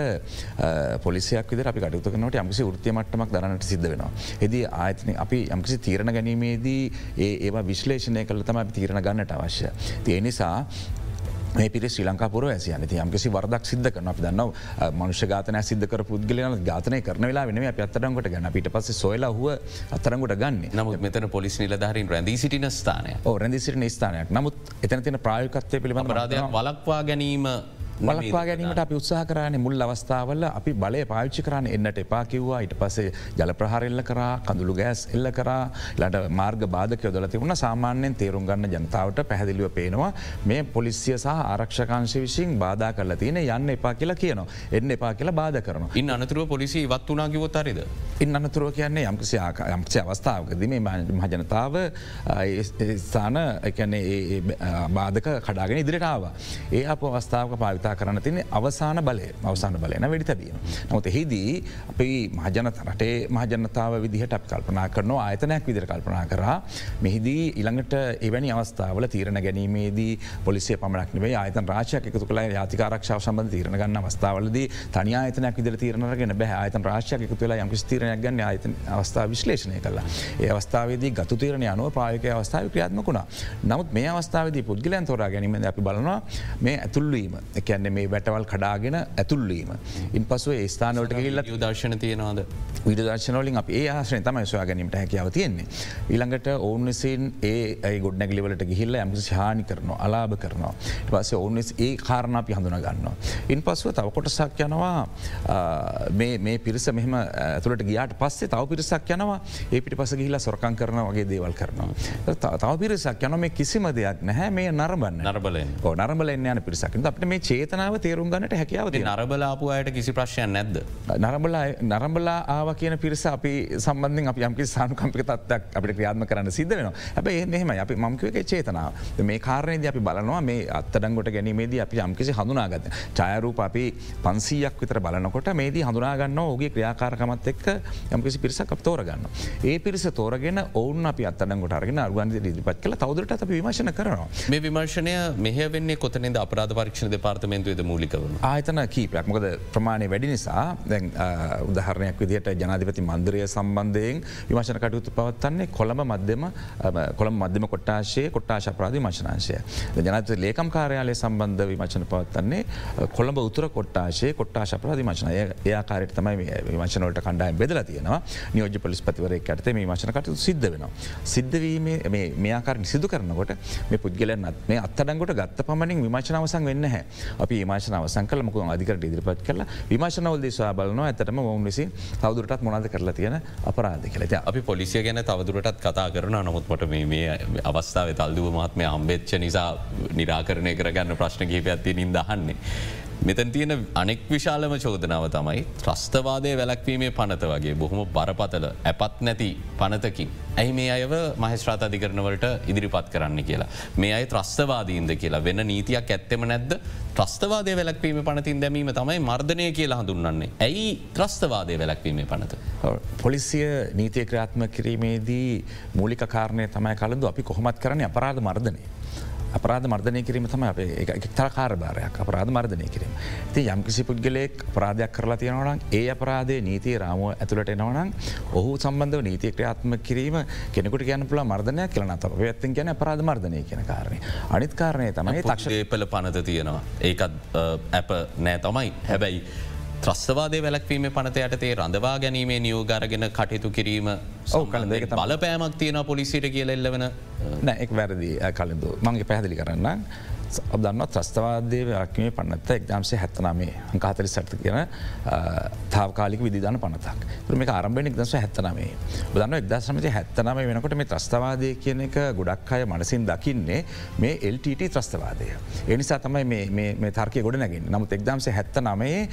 [SPEAKER 3] පොලිසියක් විද අපි කටයුතු කනට යම්කිසි ෘතිය මට්ටමක් දරනට සිද්ධ වෙනවා. එදී ආයතන අපි යම්කිසි තීරණ ගැනීමේදී ඒ ඒවා විශ්ලේෂණය කළ තම අපි තීරණ ගන්නට අවශ්‍ය. තිය නිසා මේ පිරි ශ්‍රී ලංකාපුර ඇසි යනති යම්කිසි වරදක් සිද්ධ කරන අපි දන්න මනුෂ්‍ය ගාතනය සිද්ධකර පුද්ගලයන ගාතනය කරන වෙලා වෙන අත්තරංගට ගන්න. පිට පස සොයලා හුව අත්තරංගට ගන්න.
[SPEAKER 1] නමුත් මෙතන පොලිස් නිලධාරින් රැඳී සිටින ස්ථානය
[SPEAKER 3] රැඳි සිටින ස්ථානයක්. නමුත් එතන තින ප්‍රායකත්වය පිළිබඳ
[SPEAKER 1] රාධයක් වලක්වා ගැනීම
[SPEAKER 3] බලක්වා ගැනීමට අපි උත්සාහ කරන්නේ මුල් අවස්ථාවල අපි බලය පාවිච්චි කරන්න එන්නට එපා කිව්වා. ඉට පසේ ජල ප්‍රහරෙල්ල කරා කඳුළු ගෑස් එල්ල කරා ලට මාර්ග බාධක යොදල තිබුණ. සාමාන්‍යයෙන් තේරුම් ගන්න ජනතාවට පැහැදිලිව පේනවා මේ පොලිසිය සහ ආරක්ෂකාංශ විසින් බාධ කරලා තියෙන යන්න එපා කියලා කියනවා. එන්න එපා කියලා බාධ කරන
[SPEAKER 1] ඉන් අනතුරුව පොලිසි වත් වනා කිවොත්තරිද
[SPEAKER 3] ඉන් අනතුරුව කියන්නේ යම්කිසි යම්ක්ෂ අවස්ථාවකද මේ මහජනතාව ස්ථාන එකන බාධක කඩාගෙන ඉදිරිටාව ඒ අප අවස්ථාවක පාවිත කතා කරන්න තින්නේ අවසාන බලය අවසාන බලයන වැඩි තැබීම. නොත එහිදී අපි මහජනත රටේ මහජනතාව විදිහට අප කල්පනා කරන ආයතනයක් විදිර කල්පනා කරා. මෙහිදී ඉළඟට එවැනි අවස්ථාවල තීරණ ගැනීමේදී පොලිසිය පමණක් නේ ආයතන රාශයක් එකතු කළ. යාතිකාරක්ෂාව සබඳ තීරණ ගන්න අවස්ථාවලද තනි ආයතනයක් විදිර තීරණගෙන බැහ ආයතන රාශයක් එකතු වෙලා යම් තීරණයක් ගන්න ආයතන අවස්ථාව විශ්ලේෂණය කලා ඒ අවස්ථාවේදී ගතු තීරණ අනුව ප්‍රායක අවස්ථාව ක්‍රියාත්මකුණා නමුත් මේ අවස්ථාවදී පුද්ගලයන් තෝරා ගැනීම අපි බලනවා මේ ඇතුල්ලීම එක කියන්නේ මේ වැටවල් කඩාගෙන ඇතුල්ලීම. ඉන් පසුව ස්ථානවලට ගහිල්ල
[SPEAKER 1] දර්ශන තියෙනවාද
[SPEAKER 3] විදර්ශනවලින් අප ඒ ආශ්‍රය තම සොයා ගැනීමට හැකියාව තියෙන්නේ. ඊළඟට ඔවුන් විසින් ඒ ගොඩ නැගලිවලට ගිහිල්ල ඇම ශානි කරනවා අලාභ කරනවා. පස ඔවුන් ඒ කාරණ අපි හඳුන ගන්නවා. ඉන් පසුව තව කොටසක් යනවා මේ පිරිස මෙහම ඇතුළට ගියාට පස්සේ තව පිරිසක් යනවා ඒ පිට පස ගිහිලා සොරකං කරන වගේ දේවල් කරනවා. තව පිරිසක් යන මේ කිසිම දෙයක් නැහැ මේ නරබන්න
[SPEAKER 1] නරබලෙන්
[SPEAKER 3] නරබල යන පිරිසක් අපට මේ චේතනාව තේරුම් ගන්නට හැකියාව
[SPEAKER 1] නරබලාපු අයට කිසි ප්‍රශ්යන් නැද්ද.
[SPEAKER 3] නරබලා නරබලා ආව කියන පිරිස අපි සම්බන්ධින් අපි යම්කි සානුකම්පික තත්වක් අපට ක්‍රියාත්ම කරන්න සිද්ධ වෙන හැබ මෙහම අපි මංකවක චේතනාව. මේ කාරණයද අපි බලනවා මේ අත්තඩංගොට ගැනීමේදී අපි යම්කිසි හඳුනාගත චායරූප අපි පන්සීයක් විතර බලනකොට මේදී හඳුනාගන්න ඕගේ ක්‍රියාකාරකමත් එක්ක යම්කිසි පිරිසක් අප තෝරගන්න. ඒ පිරිස තෝරගෙන ඔවුන් අපි අත්තඩංගොට අරගෙන අරුගන්ද ඉදිපත් කළ. තවදරට අප විමශන කරනවා.
[SPEAKER 1] මේ විමර්ශනය මෙහ වෙන්නේ කොතනද අපරාධ පරීක්ෂණ දෙපාර්තමේන්තුවද මූලිකවන.
[SPEAKER 3] ආයතන කීපයක් මොකද ප්‍රමාණය වැඩි නිසා දැන් උදහරණයක් විදිහට ජනාධිපති මන්දරය සම්බන්ධයෙන් විමශන කටයුතු පවත්තන්නේ කොළඹ මධ්‍යම කොළම් මධ්‍යම කොට්ටාශය කොට්ටාශ ප්‍රාධි මශනාංශය. ජනත ලේකම් කාරයාලය සම්බන්ධ විමචන පවත්තන්නේ කොළඹ උතුර කොට්ටාශය කොට්ටාශ ප්‍රාධි මශනය ඒආකාරයට තමයි විමශනවලට කණ්ඩායම් බෙදල තියෙනවා නියෝජ පොලිස් පතිවරය ඇත මේ වශන කටයුතු සිද්ධ වෙනවා. සිද්ධවීමේ මේආකාර සිදු කරනකොට මේ පුද්ගලයන්නත් මේ අත්තඩංගොට ගත්ත පමණින් විමචනාවසන් වෙන්න හැ අපි විමශන අවසන් කල මක අධිකට ඉදිරිපත් කල විමශනවල් දේශවා බලන ඇතටම ඔවුන් විසි තවදුරටත් මොනද කරලා තියෙන අපරාධ කලත
[SPEAKER 1] අපි පොලිසිය ගැන තවදුරටත් කතා කරන නමුත්මට මේ අවස්ථාව තල්දුව මහත්මය හම්බෙච්ච නිසා නිරාකරණය කරගන්න ප්‍රශ්න කහිප ඇතිනින් දහන්නේ. මෙතන් තියෙන අනෙක් විශාලම චෝදනාව තමයි ත්‍රස්තවාදය වැලක්වීමේ පනත වගේ බොහොම බරපතල ඇපත් නැති පනතකින්. ඇයි මේ අයව මහිස්ත්‍රාත අධිකරනවලට ඉදිරිපත් කරන්න කියලා. මේ අයි ත්‍රස්තවාදීන්ද කියලා වෙන නීතියක් ඇත්තෙම නැද්ද ත්‍රස්තවාදය වැලක්වීම පනතින් දැමීම තමයි මර්ධනය කියලා හඳුන්න්නේ. ඇයි ත්‍රස්තවාදය වැලක්වීමේ පනත.
[SPEAKER 3] පොලිසිය නීතිය ක්‍රාත්ම කිරීමේදී මූලික කාරණය තමයි කලඳු අපි කොහොමත් කරන අපරාධ මර්ධනය. අපරාධ මර්ධනය කිරීම තම අප එක්තර කාරභාරයක් අපරාධ මර්ධනය කිරීම. ති යම්කිසි පුද්ගලෙක් අපරාධයක් කරලා තියෙනවනම් ඒ අපරාධය නීතිය රාමුව ඇතුළට එනවනම් ඔහු සම්බන්ධව නීතිය ක්‍රියාත්ම කිරීම කෙනෙකුට ගැන පුල මර්ධනයක් කියලන අප ඇත්තින් ගැන අපරාධ මර්ධනය කියන කාරණය. අනිත් කාරණය තමයි
[SPEAKER 1] තක්ෂේපල පනත තියෙනවා. ඒකත් ඇප නෑ තමයි හැබැයි. ත්‍රස්වාදය වැලක්වීම පනත යටතේ රඳවා ගැනීමේ නියෝගරගෙන කටයුතු කිරීම බලපෑමක් තියෙන පොලිසිට කියල එල්ලවන
[SPEAKER 3] නෑ එක් වැරදි. කලඳු මගේ පැහදිලි කරන්න ඔබදන්න ත්‍රස්තවාදය රක්මේ පන්නත්ත එක්දම්සේ හැත්තනමේ අංකාතරි සටත කියන තාවකාලික විධාන පනතක් මේ ආරම්භෙන් එක්දස හැත්තනමේ බදන්න එක්දශමති හැත්තනම වෙනකොට මේ ත්‍රස්තවාදය කියන එක ගොඩක් අය මනසින් දකින්නේ මේ LTT ත්‍රස්තවාදය. එනිසා තමයි මේ තර්කය ගොඩ නැගින් නමුත් එක්දම්සේ හැත්ත නමේ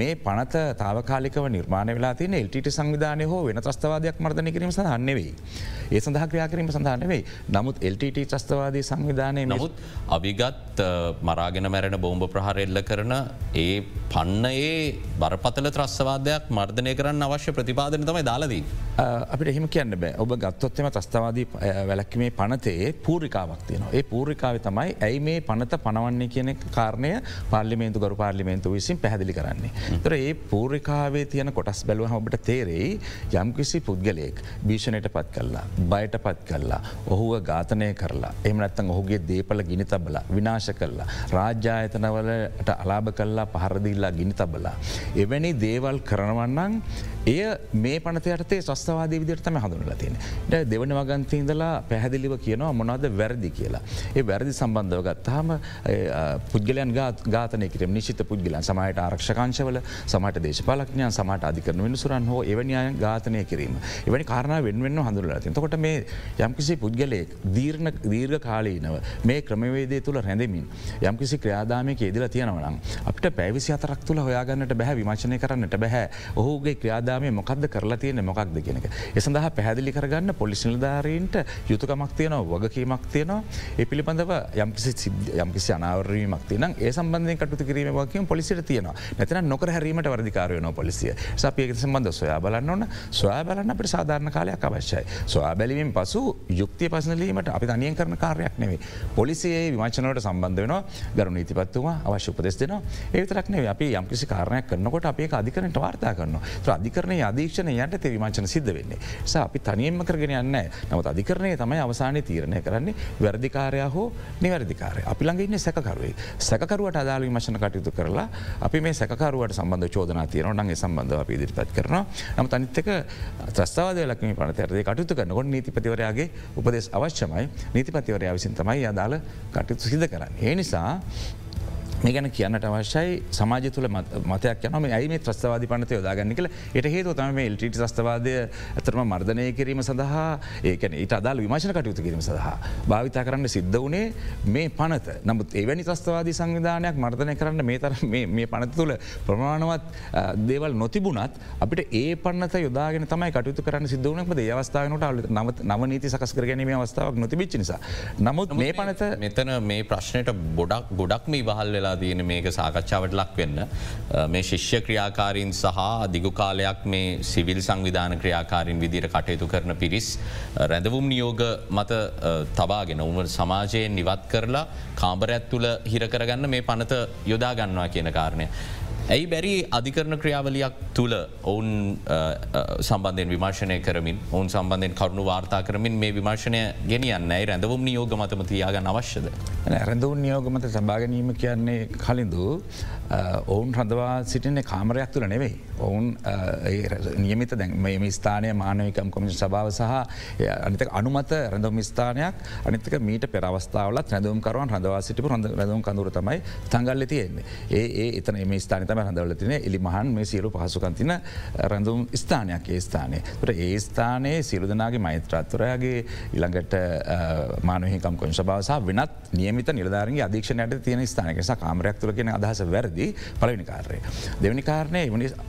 [SPEAKER 3] මේ පනත තාවකාලිකව නිර්මාණ වෙලා තින LTට සංවිධානය හෝ වෙන ත්‍රස්තවාදයක් මර්ධන කිරීම සඳහන්නෙවෙයි. ඒ සඳහ ක්‍රියා කිරීම සඳහනෙවෙයි නමුත් LTT ත්‍රස්තවාදී සංවිධානය
[SPEAKER 1] නමුත් අවිගත් මරාගෙන මැරෙන බෝම්භ ප්‍රහාරෙල්ල කරන ඒ පන්නයේ බරපතල ත්‍රස්වාදයක් මර්ධනය කරන්න අවශ්‍ය ප්‍රතිපාදන තමයි දාලදී.
[SPEAKER 3] අපිට එහෙම කියන්න බෑ ඔබ ගත්තොත්තම ත්‍රස්තවාදී වැලක්කමේ පනතේ පූරිකාවක් තියනවා. ඒ පූරිකාව තමයි ඇයි මේ පනත පනවන්නේ කියන කාරණය පාර්ලිමේන්තු ගරු පාර්ලිමේන්තු විසින් පැහදිලි කරන්නේ. තර ඒ පූරිකාවේ තියන කොටස් බැලුව ඔබට තේරෙයි යම්කිසි පුද්ගලයෙක් භීෂණයට පත් කල්ලා බයට පත් කල්ලා ඔහුව ඝාතනය කරලා එමනත්තන් ඔහුගේ දේපල ගිනි තබල විනාශ කරලා රාජ්‍යායතනවලට අලාභ කල්ලා පහරදිල්ලා ගිනි තබලා. එවැනි දේවල් කරනවන්නන් එය මේ පනතයටේ ස්වස්තවාද විදිරතම හඳුනල තියෙන. දෙවන වගන්තීන්දලා පැහැදිලිව කියනවා මොනවද වැරදි කියලා. ඒ වැරදි සම්බන්ධව ගත්තාම පුද්ගලයන් ගාතනය කිරීම නිශිත පුද්ගලන් සමයට ආරක්ෂකාංශවල සමට දේශපාලක්ඥයන් සමට අධිකරන වෙනසුරන් හෝ එවැනි අය ඝාතනය කිරීම. එවැනි කාරණ වෙන්වෙන්න හඳුරලා තිය තකොට මේ යම්කිසි පුද්ගලයෙක් දීර්ණ දීර්ඝ කාලීනව මේ ක්‍රමවේදය තුළ රැඳමින් යම්කිසි ක්‍රියාදාමයක යෙදලා තියෙනවනම් අපට පැවිසි අතරක් තුළ හොයාගන්නට බැහැ විමචනය කරන්නට බැහැ ඔහුගේ ක්‍රියාදාමය මොකක්ද කරලා තියෙන මොකක්ද කියෙනක. එසඳහ පැහැදිලි කරගන්න පොලිස් නිලධාරීන්ට යුතුකමක් තියනව වගකීමක් තියනවා. ඒ පිළිබඳව යම්කිසි යම්කිසි අනාවරීමක් තියන ඒ සම්බන්ධය කටතු කිරීම වකින් පොලිසිට තියෙනවා. නැතින නොකර හැරීමට වර්ධිකාරයන පොලිසිය. සපයක සම්බන්ධ සොයා බලන්න ඕන. සොයා බලන්න අපට සාධාරණ කාලයක් අවශ්‍යයි. සොයා බැලිමින් පසු යුක්තිය පසනලීමට අපි තනියෙන් කරන කාරයක් නෙවේ. පොලිසියේ විමචනවට සම්බන්ධ වෙන ගරු නීතිපත්තුවා අවශ්‍ය උපදෙස් දෙන ඒතරක්නේ අපි යම්කිසි කාරණයක් කරනකොට අපේ අධිකරනට වාර්තා කරන අධිකරණය අධීක්ෂණ යට තේ විමචන සිද්ධ වෙන්නේ. ස අපි තනියෙන්ම කරගෙන යන්න නවත් අධිකරණය තමයි අවසානය තීරණය කරන්නේ. වැරදිකාරය හෝ නිවැරදිකාරය අපි ළඟඉන්න සැකරුවේ සැකරුවට අදාළ විමශන කටයුතු කරලා අපි මේ සැකරුවට සම්බන්ධ චෝදනා තියන නගේ සම්බන්ධව අපි ඉදිරිපත් කරන නම තනිත්තක ත්‍රස්ථාවද ලක්ම පනතරේ කටයුතු කරනකොට නීතිපතිවරයාගේ උපදෙස් අවශ්‍යමයි. නීතිපතිවරයා විසින් තමයි අදාළ කටයුතු සිද කරන්න. ඒ නිසා මේ ගැන කියන්නට අවශ්‍යයි. සමාජ තුළ මතයක් යනම ඇයි මේ ත්‍රස්තවාද පනත යොදාගන්න කළ එට හේතු තම මේ එල්ට ත්‍රස්තවාදය ඇතරම මර්ධනය කිරීම සඳහා ඒකන ඊට අදාල් විමශන කටයුතු කිරීම සඳහා භාවිතා කරන්න සිද්ධ වනේ මේ පනත. නමුත් එවැනි ත්‍රස්තවාදී සංවිධානයක් මර්ධනය කරන්න මේ තර මේ පනත තුළ ප්‍රමාණවත් දේවල් නොතිබුණත් අපිට ඒ පන්නත යොදාගෙන තමයි කටයුතු කරන්න සිදුවනක ද අවස්ථාවනට අල නවත් නවනීති සකස් කර ගැනීම අවස්ථාවක් නොතිබිච්ච නිසා. නමුත් මේ පනත
[SPEAKER 1] මෙතන මේ ප්‍රශ්නයට බොඩක් ගොඩක් මේ වහල් වෙලා වෙලා තියෙන මේක සාකච්ඡාවට ලක් වෙන්න. මේ ශිෂ්‍ය ක්‍රියාකාරීන් සහ දිගු කාලයක් මේ සිවිල් සංවිධාන ක්‍රියාකාරින් විදිර කටයුතු කරන පිරිස් රැඳවුම් නියෝග මත තබාගෙන උම සමාජයෙන් නිවත් කරලා කාම්බරැත් තුළ හිරකරගන්න මේ පනත යොදා ගන්නවා කියන කාරණය. ඇයි බැරි අධිකරන ක්‍රියාවලයක් තුළ ඔවුන් සම්බන්ධයෙන් විමර්ශනය කරමින් ඔවුන් සම්බන්ධයෙන් කරුණු වාර්තා කරමින් මේ විමර්ශනය ගෙනියන්න ඇයි රැඳවම් නියෝග මතම තියාගන්න අවශ්‍යද.
[SPEAKER 3] රැඳවුන් නියෝගමත සභාගනීම කියන්නේ කලින්දු ඔවුන් රඳවා සිටින්නේ කාමරයක් තුළ නෙවෙයි. ඔවුන් නියමිත දැන් මේ ස්ථානය මානවිකම් කොමිෂ සභාව සහ අනිත අනුමත රැඳවම් ස්ථානයක් අනිතක මීට පෙරවස්ථාවලත් රැඳවම් කරවන් රඳවා සිටිපු රඳ රැඳවම් කඳුර තමයි තංගල්ල තියෙන්නේ ඒ එතන මේ ස්ථානතම රඳවල තින එලිමහන් මේ සියලු පහසුකන්තින රැඳුම් ස්ථානයක් ඒ ස්ථානය ට ඒ ස්ථානයේ සිරුදනාගේ මෛත්‍රත්වරයාගේ ඉළඟට මානහිකම් කොංශ භාවසා වෙනත් නියමිත නිලධාරගේ අධීක්ෂණයට තියෙන ස්ථානකෙස කාමරයක් තුළ කියෙන අදහස වැරදි පලවිනි කාරය. දෙවනි කාරණය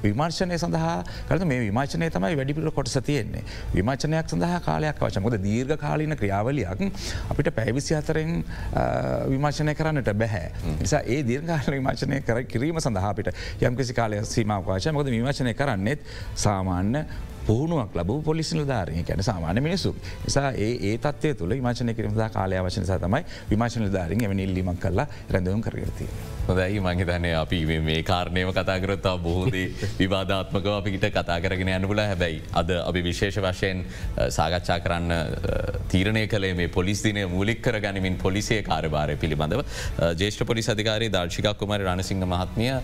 [SPEAKER 3] විමර්ශනය සඳහා කරත මේ විමාචනය තමයි වැඩිපිට කොටස තියෙන්නේ. විමාචනයක් සඳහා කාලයක් වචමොද දීර්ඝ කාලීන ක්‍රියාවලියක් අපිට පැවිසි අතරෙන් විමාශනය කරන්නට බැහැ. නිසා ඒ දීර්ඝාල විමාචනය කර කිරීම සඳහාපිට යම්කිසි කාලය සීමාවකාශය මොද විමශනය කරන්නෙත් සාමාන්‍ය පුහුණුවක් ලබ පොලිසිල ධාරය කැන සාමාන්‍ය මිනිසු නිසා ඒ තත්වය තුළ විමාශනය කිරීමදා කාලය වශනසා තමයි විමාශන ධාරින් එම ඉල්ලීමක් කරලා රැඳවම් කරගතිය.
[SPEAKER 1] හොදයි මහිතනය අපි මේ කාරණයම කතාකරත්තා බොහෝදේ විවාධාත්මකව අපිට කතා කරගෙන යනපුල හැබැයි අද අපි විශේෂ වශයෙන් සාකච්ඡා කරන්න තීරණය කළේ මේ පොලිස් දිනය මූලික් කර ගනිමින් පොලිසිය කාරභාරය පිළිබඳව. ජේෂ්ඨ පොලිස් අධිකාරී දර්ශිකක් කුමර රණසිංහ මහත්මිය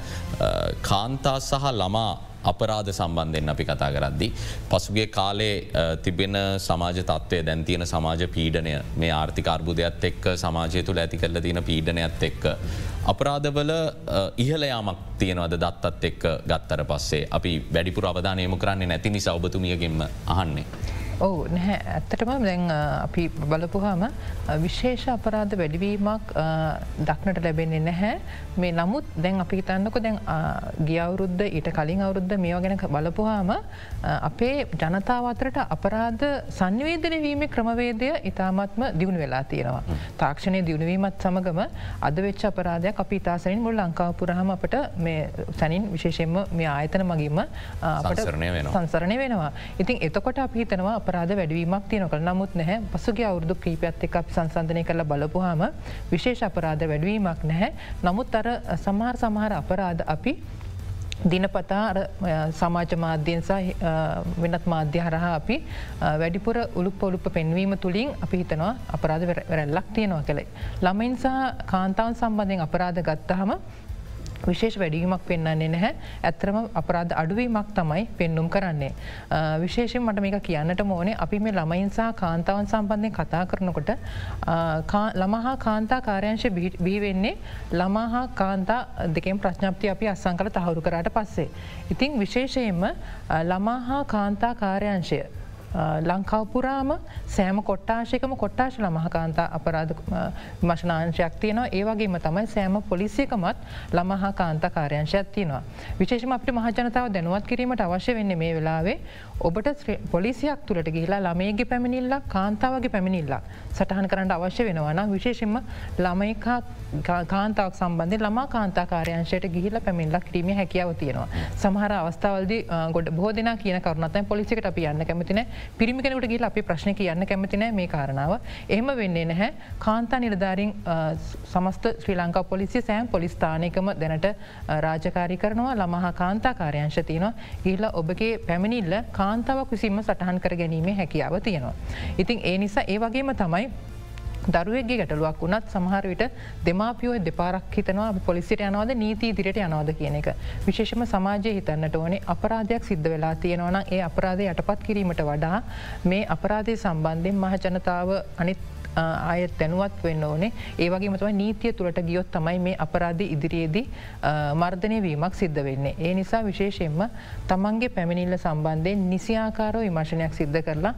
[SPEAKER 1] කාන්තා සහ ළමා අපරාධ සම්බන්ධයෙන් අපි කතා කරද්දි. පසුගේ කාලේ තිබෙන සමාජ තත්වය දැන්තියන සමාජ පීඩනය මේ ආර්ථිකර්බුදයක්ත් එක්ක සමාජය තුළ ඇති කරල තියෙන පීඩනයක්ත් එක්ක. අපරාධවල ඉහලයාමක් තියෙනවද දත්තත් එක්ක ගත්තර පස්සේ අපි වැඩිපුර අවධානයම කරන්නේ නැති නිසා ඔබතුමියගෙන්ම අහන්නේ.
[SPEAKER 4] ඔවු නැහැ ඇත්තටම දැන් අපි බලපුහාම විශේෂ අපරාධ වැඩිවීමක් දක්නට ලැබෙන්නේ නැහැ මේ නමුත් දැන් අපි හිතන්නක දැන් ගියවුරුද්ධ ඊට කලින් අවුරුද්ධ මේෝ ගැන බලපුහාම අපේ ජනතාව අතරට අපරාධ සංවේදන වීම ක්‍රමවේදය ඉතාමත්ම දියුණු වෙලා තියෙනවා. තාක්ෂණය දියුණුවීමත් සමගම අද වෙච්ච අපරාධයක් අපි ඉතාසනින් මුල් ලංකාවපුරහම අපට මේ සැනින් විශේෂෙන්ම මේ ආයතන මගින්ම සංසරණය වෙනවා. ඉතින් එතකොට අපි හිතනවා අපරාධ වැඩවීමක් තියනක නමුත් නැහැ පසුගේ අවුරදු කීපත් එක් අපි සංසන්ධනය කරල බලපුහම විශේෂ අපරාධ වැඩවීමක් නැහැ නමුත් අර සමහර සමහර අපරාධ අපි දිනපතා සමාජ මාධ්‍යන්සා වෙනත් මාධ්‍ය හරහා අපි වැඩිපුර උළුප ඔලුප පෙන්වීම තුළින් අපි හිතනවා අපරාධ වැරැල්ලක් තියෙනවා කළේ. ළමයින් සහ කාන්තාවන් සම්බන්ධයෙන් අපරාධ ගත්තහම විශේෂ වැඩීමක් පෙන්න්නන්නේ නැහැ ඇත්තරම අපරාධ අඩුවීමක් තමයි පෙන්නුම් කරන්නේ. විශේෂෙන් මට මේක කියන්නට මෝනේ අපි මේ ළමයින්සා කාන්තාවන් සම්බන්ධය කතා කරනකොට ළමහා කාන්තා කාරයංශ බිහිවෙන්නේ ළමහා කාන්තා දෙකෙන් ප්‍රශ්ඥප්ති අපි අස්සං කළ තහවුරු කරට පස්සේ. ඉතිං විශේෂයෙන්ම ළමහා කාන්තා කාර්යංශය ලංකාවපුරාම සෑම කොට්ටාශයකම කොට්ටාශ ළමහකාන්තා අපරාධ මශනාංශයක් තියනවා ඒවගේම තමයි සෑම පොලිසියකමත් ළමහා කාන්ත කාරයංශයක් තියනවා. විශේෂම අපට මහජනතාව දැනුවත් කිරීමට අවශ්‍ය වෙන්න මේ වෙලාවේ ඔබට පොලිසියක් තුළට ගිහිලා ළමයගේ පැමිණිල්ලක් කාන්තාවගේ පැමිණිල්ලක් සටහන් කරන්න අවශ්‍ය වෙනවාන විශේෂෙන්ම ළමයිකා කාන්තාවක් සම්බන්ධය ළමා කාන්තාකාරයංශයට ගිහිල පැමිල්ලක් කිරීම හැකියාව තියෙනවා. සමහර අවස්ථාවල්ද ගොඩ බෝධන කියන කරුණත පොලිසිකට අපි යන්න කැමතින පිරිමිකෙනට ගිල අපි ප්‍රශ්න කියන්න කැමතින මේ කාරණාව. එහම වෙන්නේ නැහැ. කාන්තා නිලධාරින් සමස්ත ශ්‍රී ලංකා පොලිසිය සෑම් පොලිස්ථානයකම දැනට රාජකාරි කරනවා. ළමහා කාන්තාකාරයංශ තියනවා. ගිහිලා ඔබගේ පැමිණිල්ල කාන්තාවක් විසින්ම සටහන් කර ගැනීමේ හැකියාව තියෙනවා. ඉතින් ඒ නිසා ඒ වගේම තමයි දරුවගේ ගැටලුවක් වුණත් සමහරවිට දෙමාපියෝ දෙපාරක් හිතනවා පොලිසිට යනවද නීති දිරට යනවද කියන එක. විශේෂම සමාජය හිතන්නට ඕනේ අපරාධයක් සිද්ධ වෙලා තියෙනවන ඒ අපරාධය යටපත් කිරීමට වඩා මේ අපරාධය සම්බන්ධයෙන් මහජනතාව අනිත් ආයත් දැනුවත් වෙන්න ඕනේ ඒවගේ මතම නීතිය තුළට ගියොත් තමයි මේ අපරාධ ඉදිරියේදී මර්ධනය වීමක් සිද්ධ වෙන්නේ. ඒ නිසා විශේෂයෙන්ම තමන්ගේ පැමිණිල්ල සම්බන්ධයෙන් නිසියාකාරෝ විමර්ශනයක් සිද්ධ කරලා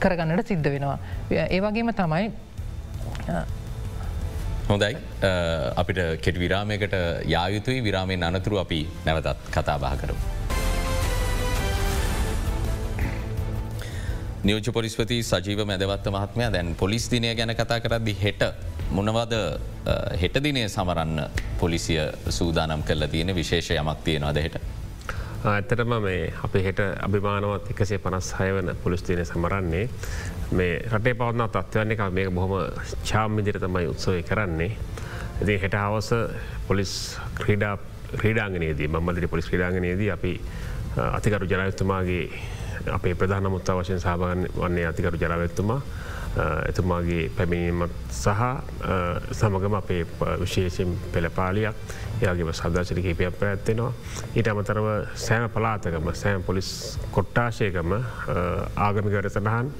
[SPEAKER 4] කරගන්නට සිද්ධ වෙනවා. ඒවගේම තමයි
[SPEAKER 1] හොඳයි අපිට කෙට විරාමයකට යායුතුයි විරාමයෙන් අනතුරු අපි නැවතත් කතා බා නියෝජ පොලිස්පති සජීව මැදවත්ත මහත්මය දැන් පොලිස් දිනය ගැන කතා කරද්දි හෙට මොනවද හෙට දිනය සමරන්න පොලිසිය සූදානම් කරල තියෙන විශේෂ යමක් තියෙනවාද හෙට.
[SPEAKER 2] ඇත්තටම මේ අපි හෙට අභිමානවත් එකසේ පනස් හය වන පොලිස්තියන සමරන්නේ මේ රටේ පවත්න තත්වයන්න එක මේ බොහොම චාම්මිදිර තමයි උත්සවය කරන්නේ. ඉති හෙට හවස පොලිස් ක්‍රීඩා ක්‍රීඩාගනයේදී මම්මදිරි පොලිස් ක්‍රඩාගනයේදී අපි අතිකරු ජනයතුමාගේ අපේ ප්‍රධාන මුත්ත වශයෙන් සාභගන්න වන්නේ අතිකරු ජරවත්තුමා එතුමාගේ පැමිණීමත් සහ සමගම අපේ විශේෂෙන් පෙළපාලියක් ඒගේ සදශරි කහිපයක් පැත්වෙනවා. ඊට අමතරව සෑම පලාතකම සෑම් පොලිස් කොට්ටාශයකම ආගමික වැඩසටහන්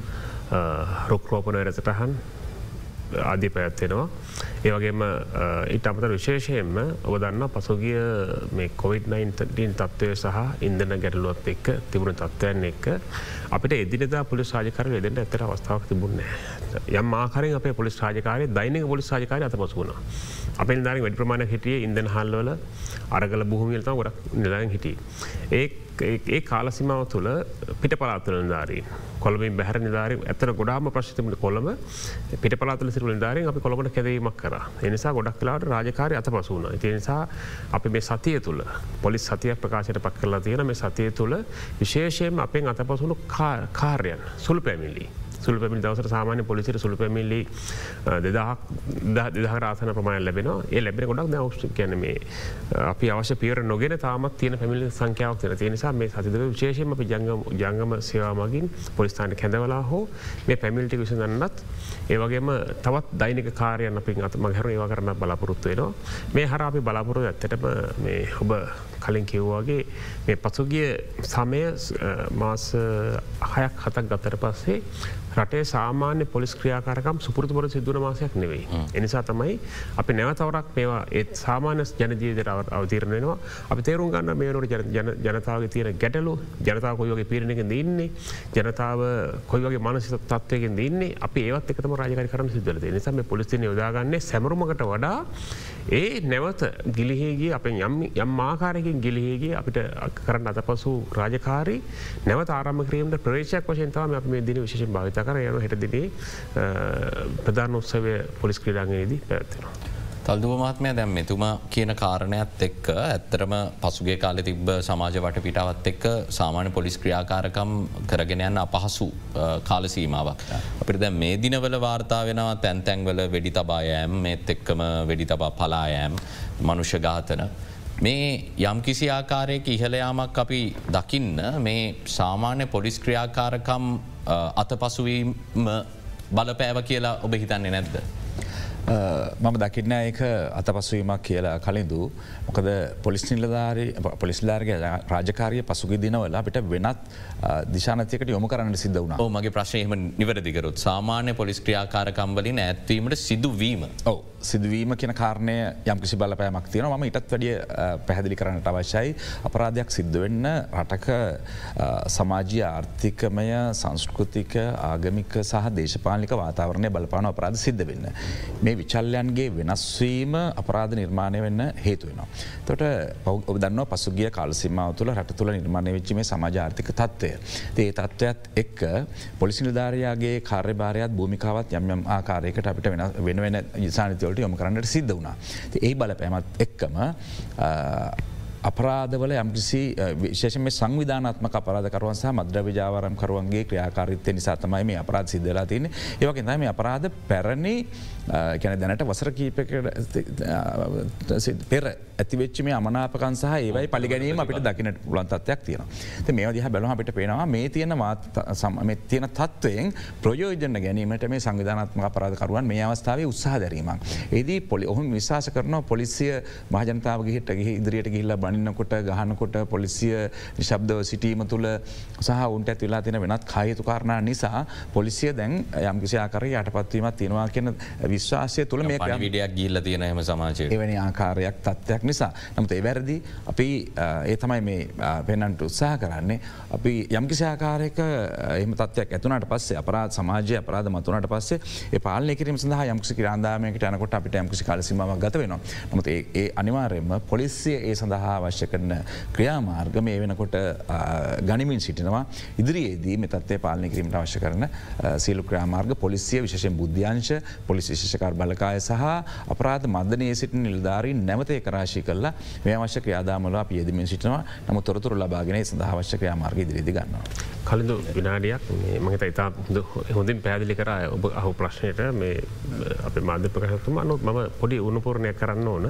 [SPEAKER 2] රුක්රෝපන වැඩසටහන් ආදී පැත්වෙනවා. ඒවගේම ඉට අමතර විශේෂයෙන්ම ඔබ දන්න පසුගිය මේ කොවිD-19 තත්වය සහ ඉන්දන ගැටලුවත් එක්ක තිබුණ තත්වයන් එක්ක අපිට එදිනදා පොලිස් රාජකර වෙදට ඇතර අවස්ථාවක් තිබුණ යම් ආකාරෙන් අප පොලිස් රාජකාරය දෛනික පොලිස් රාජකාරය අත පසුුණ. අපේ නිධාරි වැඩි ප්‍රමාණ හිටිය ඉදන හල්ලවල අරගල බොහමිල්ත ගොඩක් නිලාන් හිටිය. ඒ ඒ කාලසිමාව තුළ පිට පලාතුල නිධාරීන් කොළමින් බැහර නිධාර ඇතන ගොඩාම ප්‍රශ්තිමට කොළම පිට පලාතුල සිරුල නිධාරෙන් අපි කොළමට කැදීමක් කර. කර එනිසා ගොඩක් කලාට රාජකාරය අත පසුවන ති නිසා අපි මේ සතිය තුළ පොලිස් සතියක් ප්‍රකාශයට පක් කරලා තියෙන මේ සතිය තුළ විශේෂයෙන් අපෙන් අතපසුණු කාර්යන් සුළු පැමිල්ලි සුළු පැමිල් දවසට සාමාන්‍ය පොලිසිට සුළු පැමිල්ලි දෙදහක් දෙදහ රාසන ප්‍රමාණ ලැබෙන ඒ ලැබෙන ගොඩක් දවෂ කියන මේ අපි අවශ්‍ය පියර නොගෙන තාමත් තියෙන පැමිලි සංඛ්‍යාවක් තියෙන තිය නිසා මේ සතිද විශේෂම අපි ජංගම ජංගම සේවාමගින් පොලිස්ථාන කැඳවලා හෝ මේ පැමිල්ටි විසඳන්නත් ඒවගේම තවත් දෛනික කාරයන් අපි අත මහර ඒවා කරන්න බලාපොරොත්තු වෙනවා. මේ හර අපි බලාපොරො ඇත්තටම මේ ඔබ කලින් කිව්වාගේ මේ පසුගිය සමය මාස හයක් හතක් ගතර පස්සේ රටේ සාමාන්‍ය පොලිස් ක්‍රියාකාරකම් සුපුරතුපොර සිදුවන මාසයක් නෙවෙයි. එනිසා තමයි අපි නැවතවරක් මේවා ඒත් සාමාන්‍ය ජනජීවිතයට අවතීරණයනවා අපි තේරුම් ගන්න මේනට ජනතාව තියෙන ගැටලු ජනතාව කොයෝගේ පිරණක දන්නේ ජනතාව කොයිවගේ මනස තත්වයකින් දන්නේ අප ඒවත් එකතම රාජකර කරන සිදුවල නිසා පොලිස්තින යොදාගන්නේ සැමරුමකට වඩා ඒ නැවත ගිලිහේගේ අප යම් යම් ආකාරයකින් ගිලිහේගේ අපිට කරන්න අත පසු රාජකාරී නැවත ආරම ක්‍රීමට ප්‍රේෂයක් වශයන්තාව අප මේ දින විශෂ භාවිත කර යන හෙටදිනේ ප්‍රධාන උත්සවය පොලිස් ක්‍රඩාගයේදී පැත්වෙනවා.
[SPEAKER 1] තල්දුව මහත්මය දැම් මෙතුමා කියන කාරණයක් එක්ක ඇත්තරම පසුගේ කාල තිබ සමාජ වට පිටාවත් එක්ක සාමාන්‍ය පොලිස් ක්‍රියාකාරකම් කරගෙන යන්න අපහසු කාල සීමාවක්. අපිට දැ මේ දිනවල වාර්තා වෙනවා තැන්තැන්වල වෙඩි තබායෑම් මේත් එක්කම වෙඩි තබා පලායෑම් මනුෂ්‍ය ඝාතන. මේ යම් කිසි ආකාරයක ඉහළයාමක් අපි දකින්න මේ සාමාන්‍ය පොලිස් ක්‍රියාකාරකම් අත පසුවීම බලපෑව කියලා ඔබ හිතන්නේ නැද්ද.
[SPEAKER 3] මම දකින්න ඒක අතපසුවීමක් කියලා කලින්දු. මොකද පොලිස් නිලධාරී පොලිස්ලාර්ගේ රාජකාරය පසුගි දිනවල අපිට වෙනත් දිශානතයකට යොම කරන්න සිද්ධ වුණ.
[SPEAKER 1] මගේ ප්‍රශ්යම නිවැරදිකරුත් සාමාන්‍ය පොලිස් ක්‍රියාකාරකම්වලින් ඇත්වීමට සිදුවීම.
[SPEAKER 3] ඔව සිදුවීම කියන කාරණය යම්කිසි බලපෑමක් තියෙන ම ඉටත් වැඩිය පැහැදිලි කරන්නට අවශ්‍යයි අපරාධයක් සිද්ධ වෙන්න රටක සමාජී ආර්ථිකමය සංස්කෘතික ආගමික සහ දේශපාලික වාතාවරණය බලපාන අපරාධ සිද්ධ වෙන්න. මේ විචල්ලයන්ගේ වෙනස්වීම අපරාධ නිර්මාණය වෙන්න හේතුවෙනවා. තොට ඔබ දන්න පසුගිය කාලසිමාව තුළ රට තුළ නිර්මාණය වෙච්චි මේ සමාජාර්ථික තත්ත්වය. ඒ තත්ත්වයක්ත් එක්ක පොලිසි නිධාරයාගේ කාර්යභාරයක් භූමිකාවත් යම් ආකාරයකට අපිට වෙන වෙන ජසානිතවලට යොම කරන්නට සිද්ධ වුණා. ඒ බලපෑමත් එක්කම අපරාධවල යම්කිසි විශේෂම සංවිධානත්ම අපරාධකරුවන් සහ මද්‍ර විජාවරම් කරුවන්ගේ ක්‍රියාකාරිත්‍ය නිසා තමයි මේ අපරාධ සිද්ධලා තියන්නේ ඒවගේ තම අපරාධ පැරණි කැන දැනට වසර කීපකට පෙර ඇතිවෙච්ච මේ අමනාපකන් සහ ඒවයි පලිගැනීම අපිට දකිනට පුලන් තත්වයක් තියෙන මේ දිහ බැලම අපිට පේනවා මේ තියෙන තියෙන තත්වයෙන් ප්‍රයෝජන ගැනීමට මේ සංවිධානත්ම අපරාධකරුවන් මේ අවස්ථාවේ උත්සාහ දැරීමක්. ඒදී පොලි ඔහුම විශවාස කරනවා පොලිසිය මහජනතාවගේ හිටගේ ඉදිරියට ගිල්ල බනින්නකොට ගහනකොට පොලිසිය නිශබ්දව සිටීම තුළ සහ උන්ට ඇතිලා තියෙන වෙනත් කායතු කාරණා නිසා පොලිසිය දැන් යම්කිසියාකර යටපත්වීමත් තියෙනවා කියන විශ්වාසය තුළ මේ
[SPEAKER 1] විඩියක් ගිල්ල තියෙන එම සමාජය
[SPEAKER 3] එවැනි ආකාරයක් තත්ත්වයක් නිසා. නමුත් ඒ වැරදි. අපි ඒ තමයි මේ පෙනන්ට උත්සාහ කරන්නේ. අපි යම්කිසිආකාරයක එම තත්වයක් ඇතුනට පස්සේ අපරාධ සමාජය අපරාධ මතුනට පස්සේ පාලන කිරීම සඳහ යම්කිසි ක්‍රාන්දාමයකට යනකොට අපිට යම්කිසි කාලසිම ගත වෙනවා. නමුත් ඒ අනිවාර්යම පොලිසිය ඒ සඳහා අවශ්‍ය කරන ක්‍රියාමාර්ග මේ වෙනකොට ගනිමින් සිටිනවා. ඉදිරියේදී මෙතත්වය පාලනය කිරීමට අවශ්‍ය කරන සියලු ක්‍රාමාර්ග පොලිසිය විශෂෙන් බුද්ධ්‍යංශ පොලිස් විශෂකර බලකාය සහ අපරාධ මදනය සිටින නිල්ධාරීන් නැවතය කරාශි කරලා මේ අවශ්‍ය ක්‍රයාදාමල අප යෙදමින් සිටනවා. නම තොරතුර ලබාගෙන සඳහාවශ්‍ය ක්‍රයාමාර්ග දිරිදි ගන්නවා.
[SPEAKER 2] කලින්දු විනාඩියක් මහිත ඉතා හොඳින් පැදිලි කර ඔබ අහු ප්‍රශ්නයට මේ අප මාධ්‍ය ප්‍රකශතුම අනුත් ම පොඩි උනුපූර්ණය කරන්න ඕන.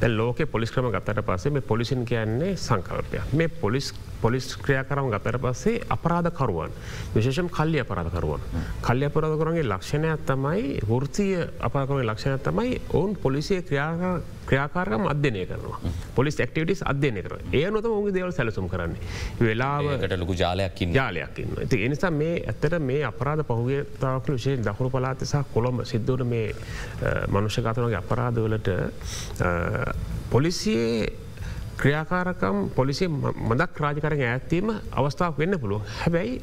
[SPEAKER 2] දැ ලෝක පොලිස් ක්‍රම ගත්තට පස්සේ මේ පොලිසින් කියන්නේ සංකල්පයක්. මේ පොලිස් පොලිස් ක්‍රියාකරම ගතර පස්සේ අපරාධකරුවන් විශේෂම් කල්ලි අපරාධකරුවන්. කල්ලි අපරාධකරන්ගේ ලක්ෂණයක් තමයි වෘතිය අපාකරගේ ලක්ෂණයක් තමයි ඔවුන් පොලිසිය ක්‍රියාකාරකම අධ්‍යනය කරනවා. පොලිස් ක්ටිවිටස් අධ්‍යනය කර ඒ නොත ඔගේ දේවල් සැලසුම් කරන්නේ. වෙලාවට
[SPEAKER 1] ලොකු ජාලයක්කින්
[SPEAKER 2] ජාලයක්කින්න ඇති එනිසා මේ ඇත්තට මේ අපරාධ පහුගේ තාවක විශේ දකුණු පලාතසා කොළොම සිද්ධුවට මේ මනුෂ්‍යගතනගේ අපරාධවලට පොලිසියේ ක්‍රියාකාරකම් පොලිසි මදක් රාජකරන ඇත්තීම අවස්ථාවක් වෙන්න පුළුව හැබැයි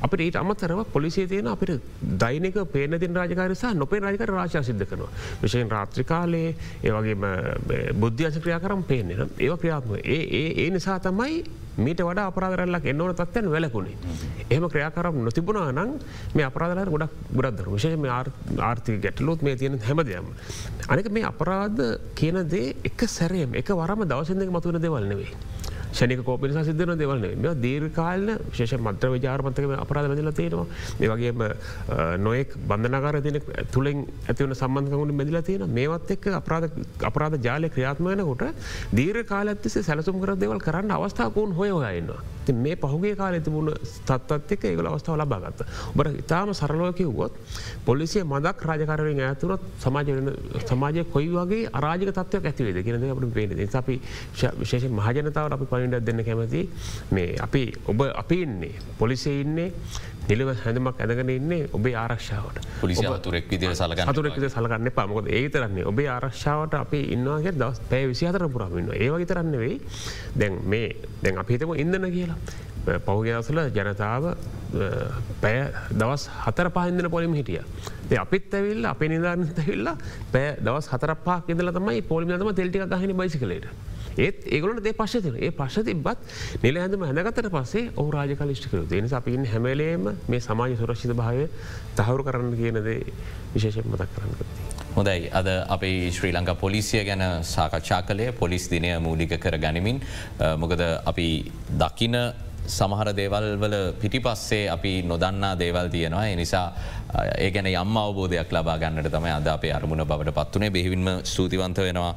[SPEAKER 2] අපට ඊට අමතරව පොලිසිය තියෙන අපිට දෛනික පේන තින් රාජකාරසා නොපේ රාජකර රාශා සිද්ධ කරනවා. විශයෙන් රාත්‍රිකාලේ ඒවගේ බුද්ධ්‍යංශ ක්‍රියා කරම් පේනෙන ඒ ක්‍රියාත්ම ඒ ඒ නිසා තමයි මීට වඩ අපරාදරල්ලක් එන්නවන තත්වයන් වැලකුණේ. එහම ක්‍රියාකරම් නොතිබුණා නම් මේ අපරාධර ගොඩක් ගොඩක්දර විශෂම ආර්ථික ගැටලුත් මේ තියෙන හැමදයම. අනික මේ අපරාධ කියනදේ එක සැරයම් එක වරම දවසදක මතුවන දෙවල් නෙවේ. ෂනික කෝපිනි සිදන දෙවලන මෙ දීර්කාලන ශේෂ මත්‍ර විජාරමතක අපරාධ වැදිල තියෙනවා. මේ වගේම නොයෙක් බන්ධනකාර තින තුළින් ඇතිවන සම්බන්ධකුණ මෙදිල තියෙන මේවත් එක් අපරාධ ජාලය ක්‍රියාත්මයනකොට දීර කාල ඇතිසේ සැලසුම් කර දෙවල් කරන්න අවස්ථාකුන් හොය හොයන්නවා ති මේ පහුගේ කාල ඇතිබුණ තත්ත්ක ඒගල අවස්ථාව ලබාගත්ත බර ඉතාම සරලෝකවුවොත් පොලිසිය මදක් රාජකරෙන් ඇතුරත් සමාජ සමාජය කොයි වගේ අරාජක තත්වයක් ඇතිවේද කියනද අපට පේන අපි විශේෂ මහජනතාවට අපි පලි පයින්ඩක් දෙන්න කැමති මේ අපි ඔබ අපි ඉන්නේ පොලිසේ ඉන්නේ නිලව හැඳමක් ඇදගෙන ඉන්නේ ඔබේ ආරක්ෂාවට.
[SPEAKER 1] පොලිසි තුරෙක් විදිර සලගන්න
[SPEAKER 2] තුරෙක් සලගන්න පමකොද ඒ තරන්නේ ඔබේ ආරක්ෂාවට අපි ඉන්නවාගේ දවස් පැය විසිහතර පුරාමින්න ඒවගේ තරන්න වෙයි දැන් මේ දැන් අපිතම ඉඳන කියලා. පෞගදසල ජනතාව පැය දවස් හතර පහින්දන පොලිම හිටිය. අපිත් ඇවිල්ල අප නිධාරන ඇවිල්ලා පැය දවස් හතර පා ඉදල තමයි පොලිමතම තෙල්ටික ගහනි බයිසිකලට. ඒත් ඒගලට දේ පශ්තින ඒ පශ්ෂ තිබත් නිල ඇඳම හැඳගතට පස්සේ ඔහු රාජකලිෂ්ටිකරු දෙනි අපින් හැමලේම මේ සමාජ සුරක්ෂිත භාවය තහවුරු කරන්න කියනද විශේෂ මතක් කරන්න.
[SPEAKER 1] හොඳයි. අද අපේ ශ්‍රී ලංකා පොලිසිය ගැන සාකච්ඡා කලය පොලිස් දිනය මූලික කර ගනිමින් මොකද අපි දකින සමහර දේවල් වල පිටිපස්සේ අපි නොදන්නා දේවල් තියෙනවා. එනිසා ඒ ගැන යම් අවබෝධයක් ලබා ගන්නට තම අද අපේ අරමුණ බවට පත්වනේ බෙහිවින්ම ස්තුතිවන්ත වෙනවා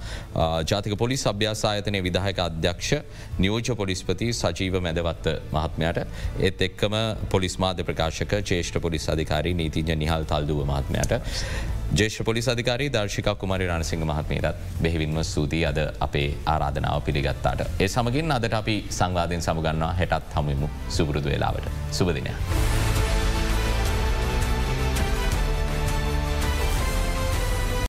[SPEAKER 1] ජාතික පොලිස් අභ්‍යාසායතනය විදාහක අධ්‍යක්ෂ නියෝජ පොලිස්පති සජීව මැදවත්ත මහත්මයට ඒත් එක්කම පොලිස් මාධ්‍ය ප්‍රකාශක චේෂ්ඨ පොලිස් අධිකාරී නීතිජ නිහල් තල්දුව මහත්මයට. ජේෂ පොලිස් අධිකාරී දර්ශික කුමරි රණසිංහ මහත්මයටත් බෙහිවින්ම ස්තුතියි අද අපේ ආරාධනාව පිළිගත්තාට. ඒ සමගින් අදට අපි සංවාධයෙන් සමගන්නවා හෙටත් හමුමු සුබුරුදු වෙලාවට. සුබදිනය.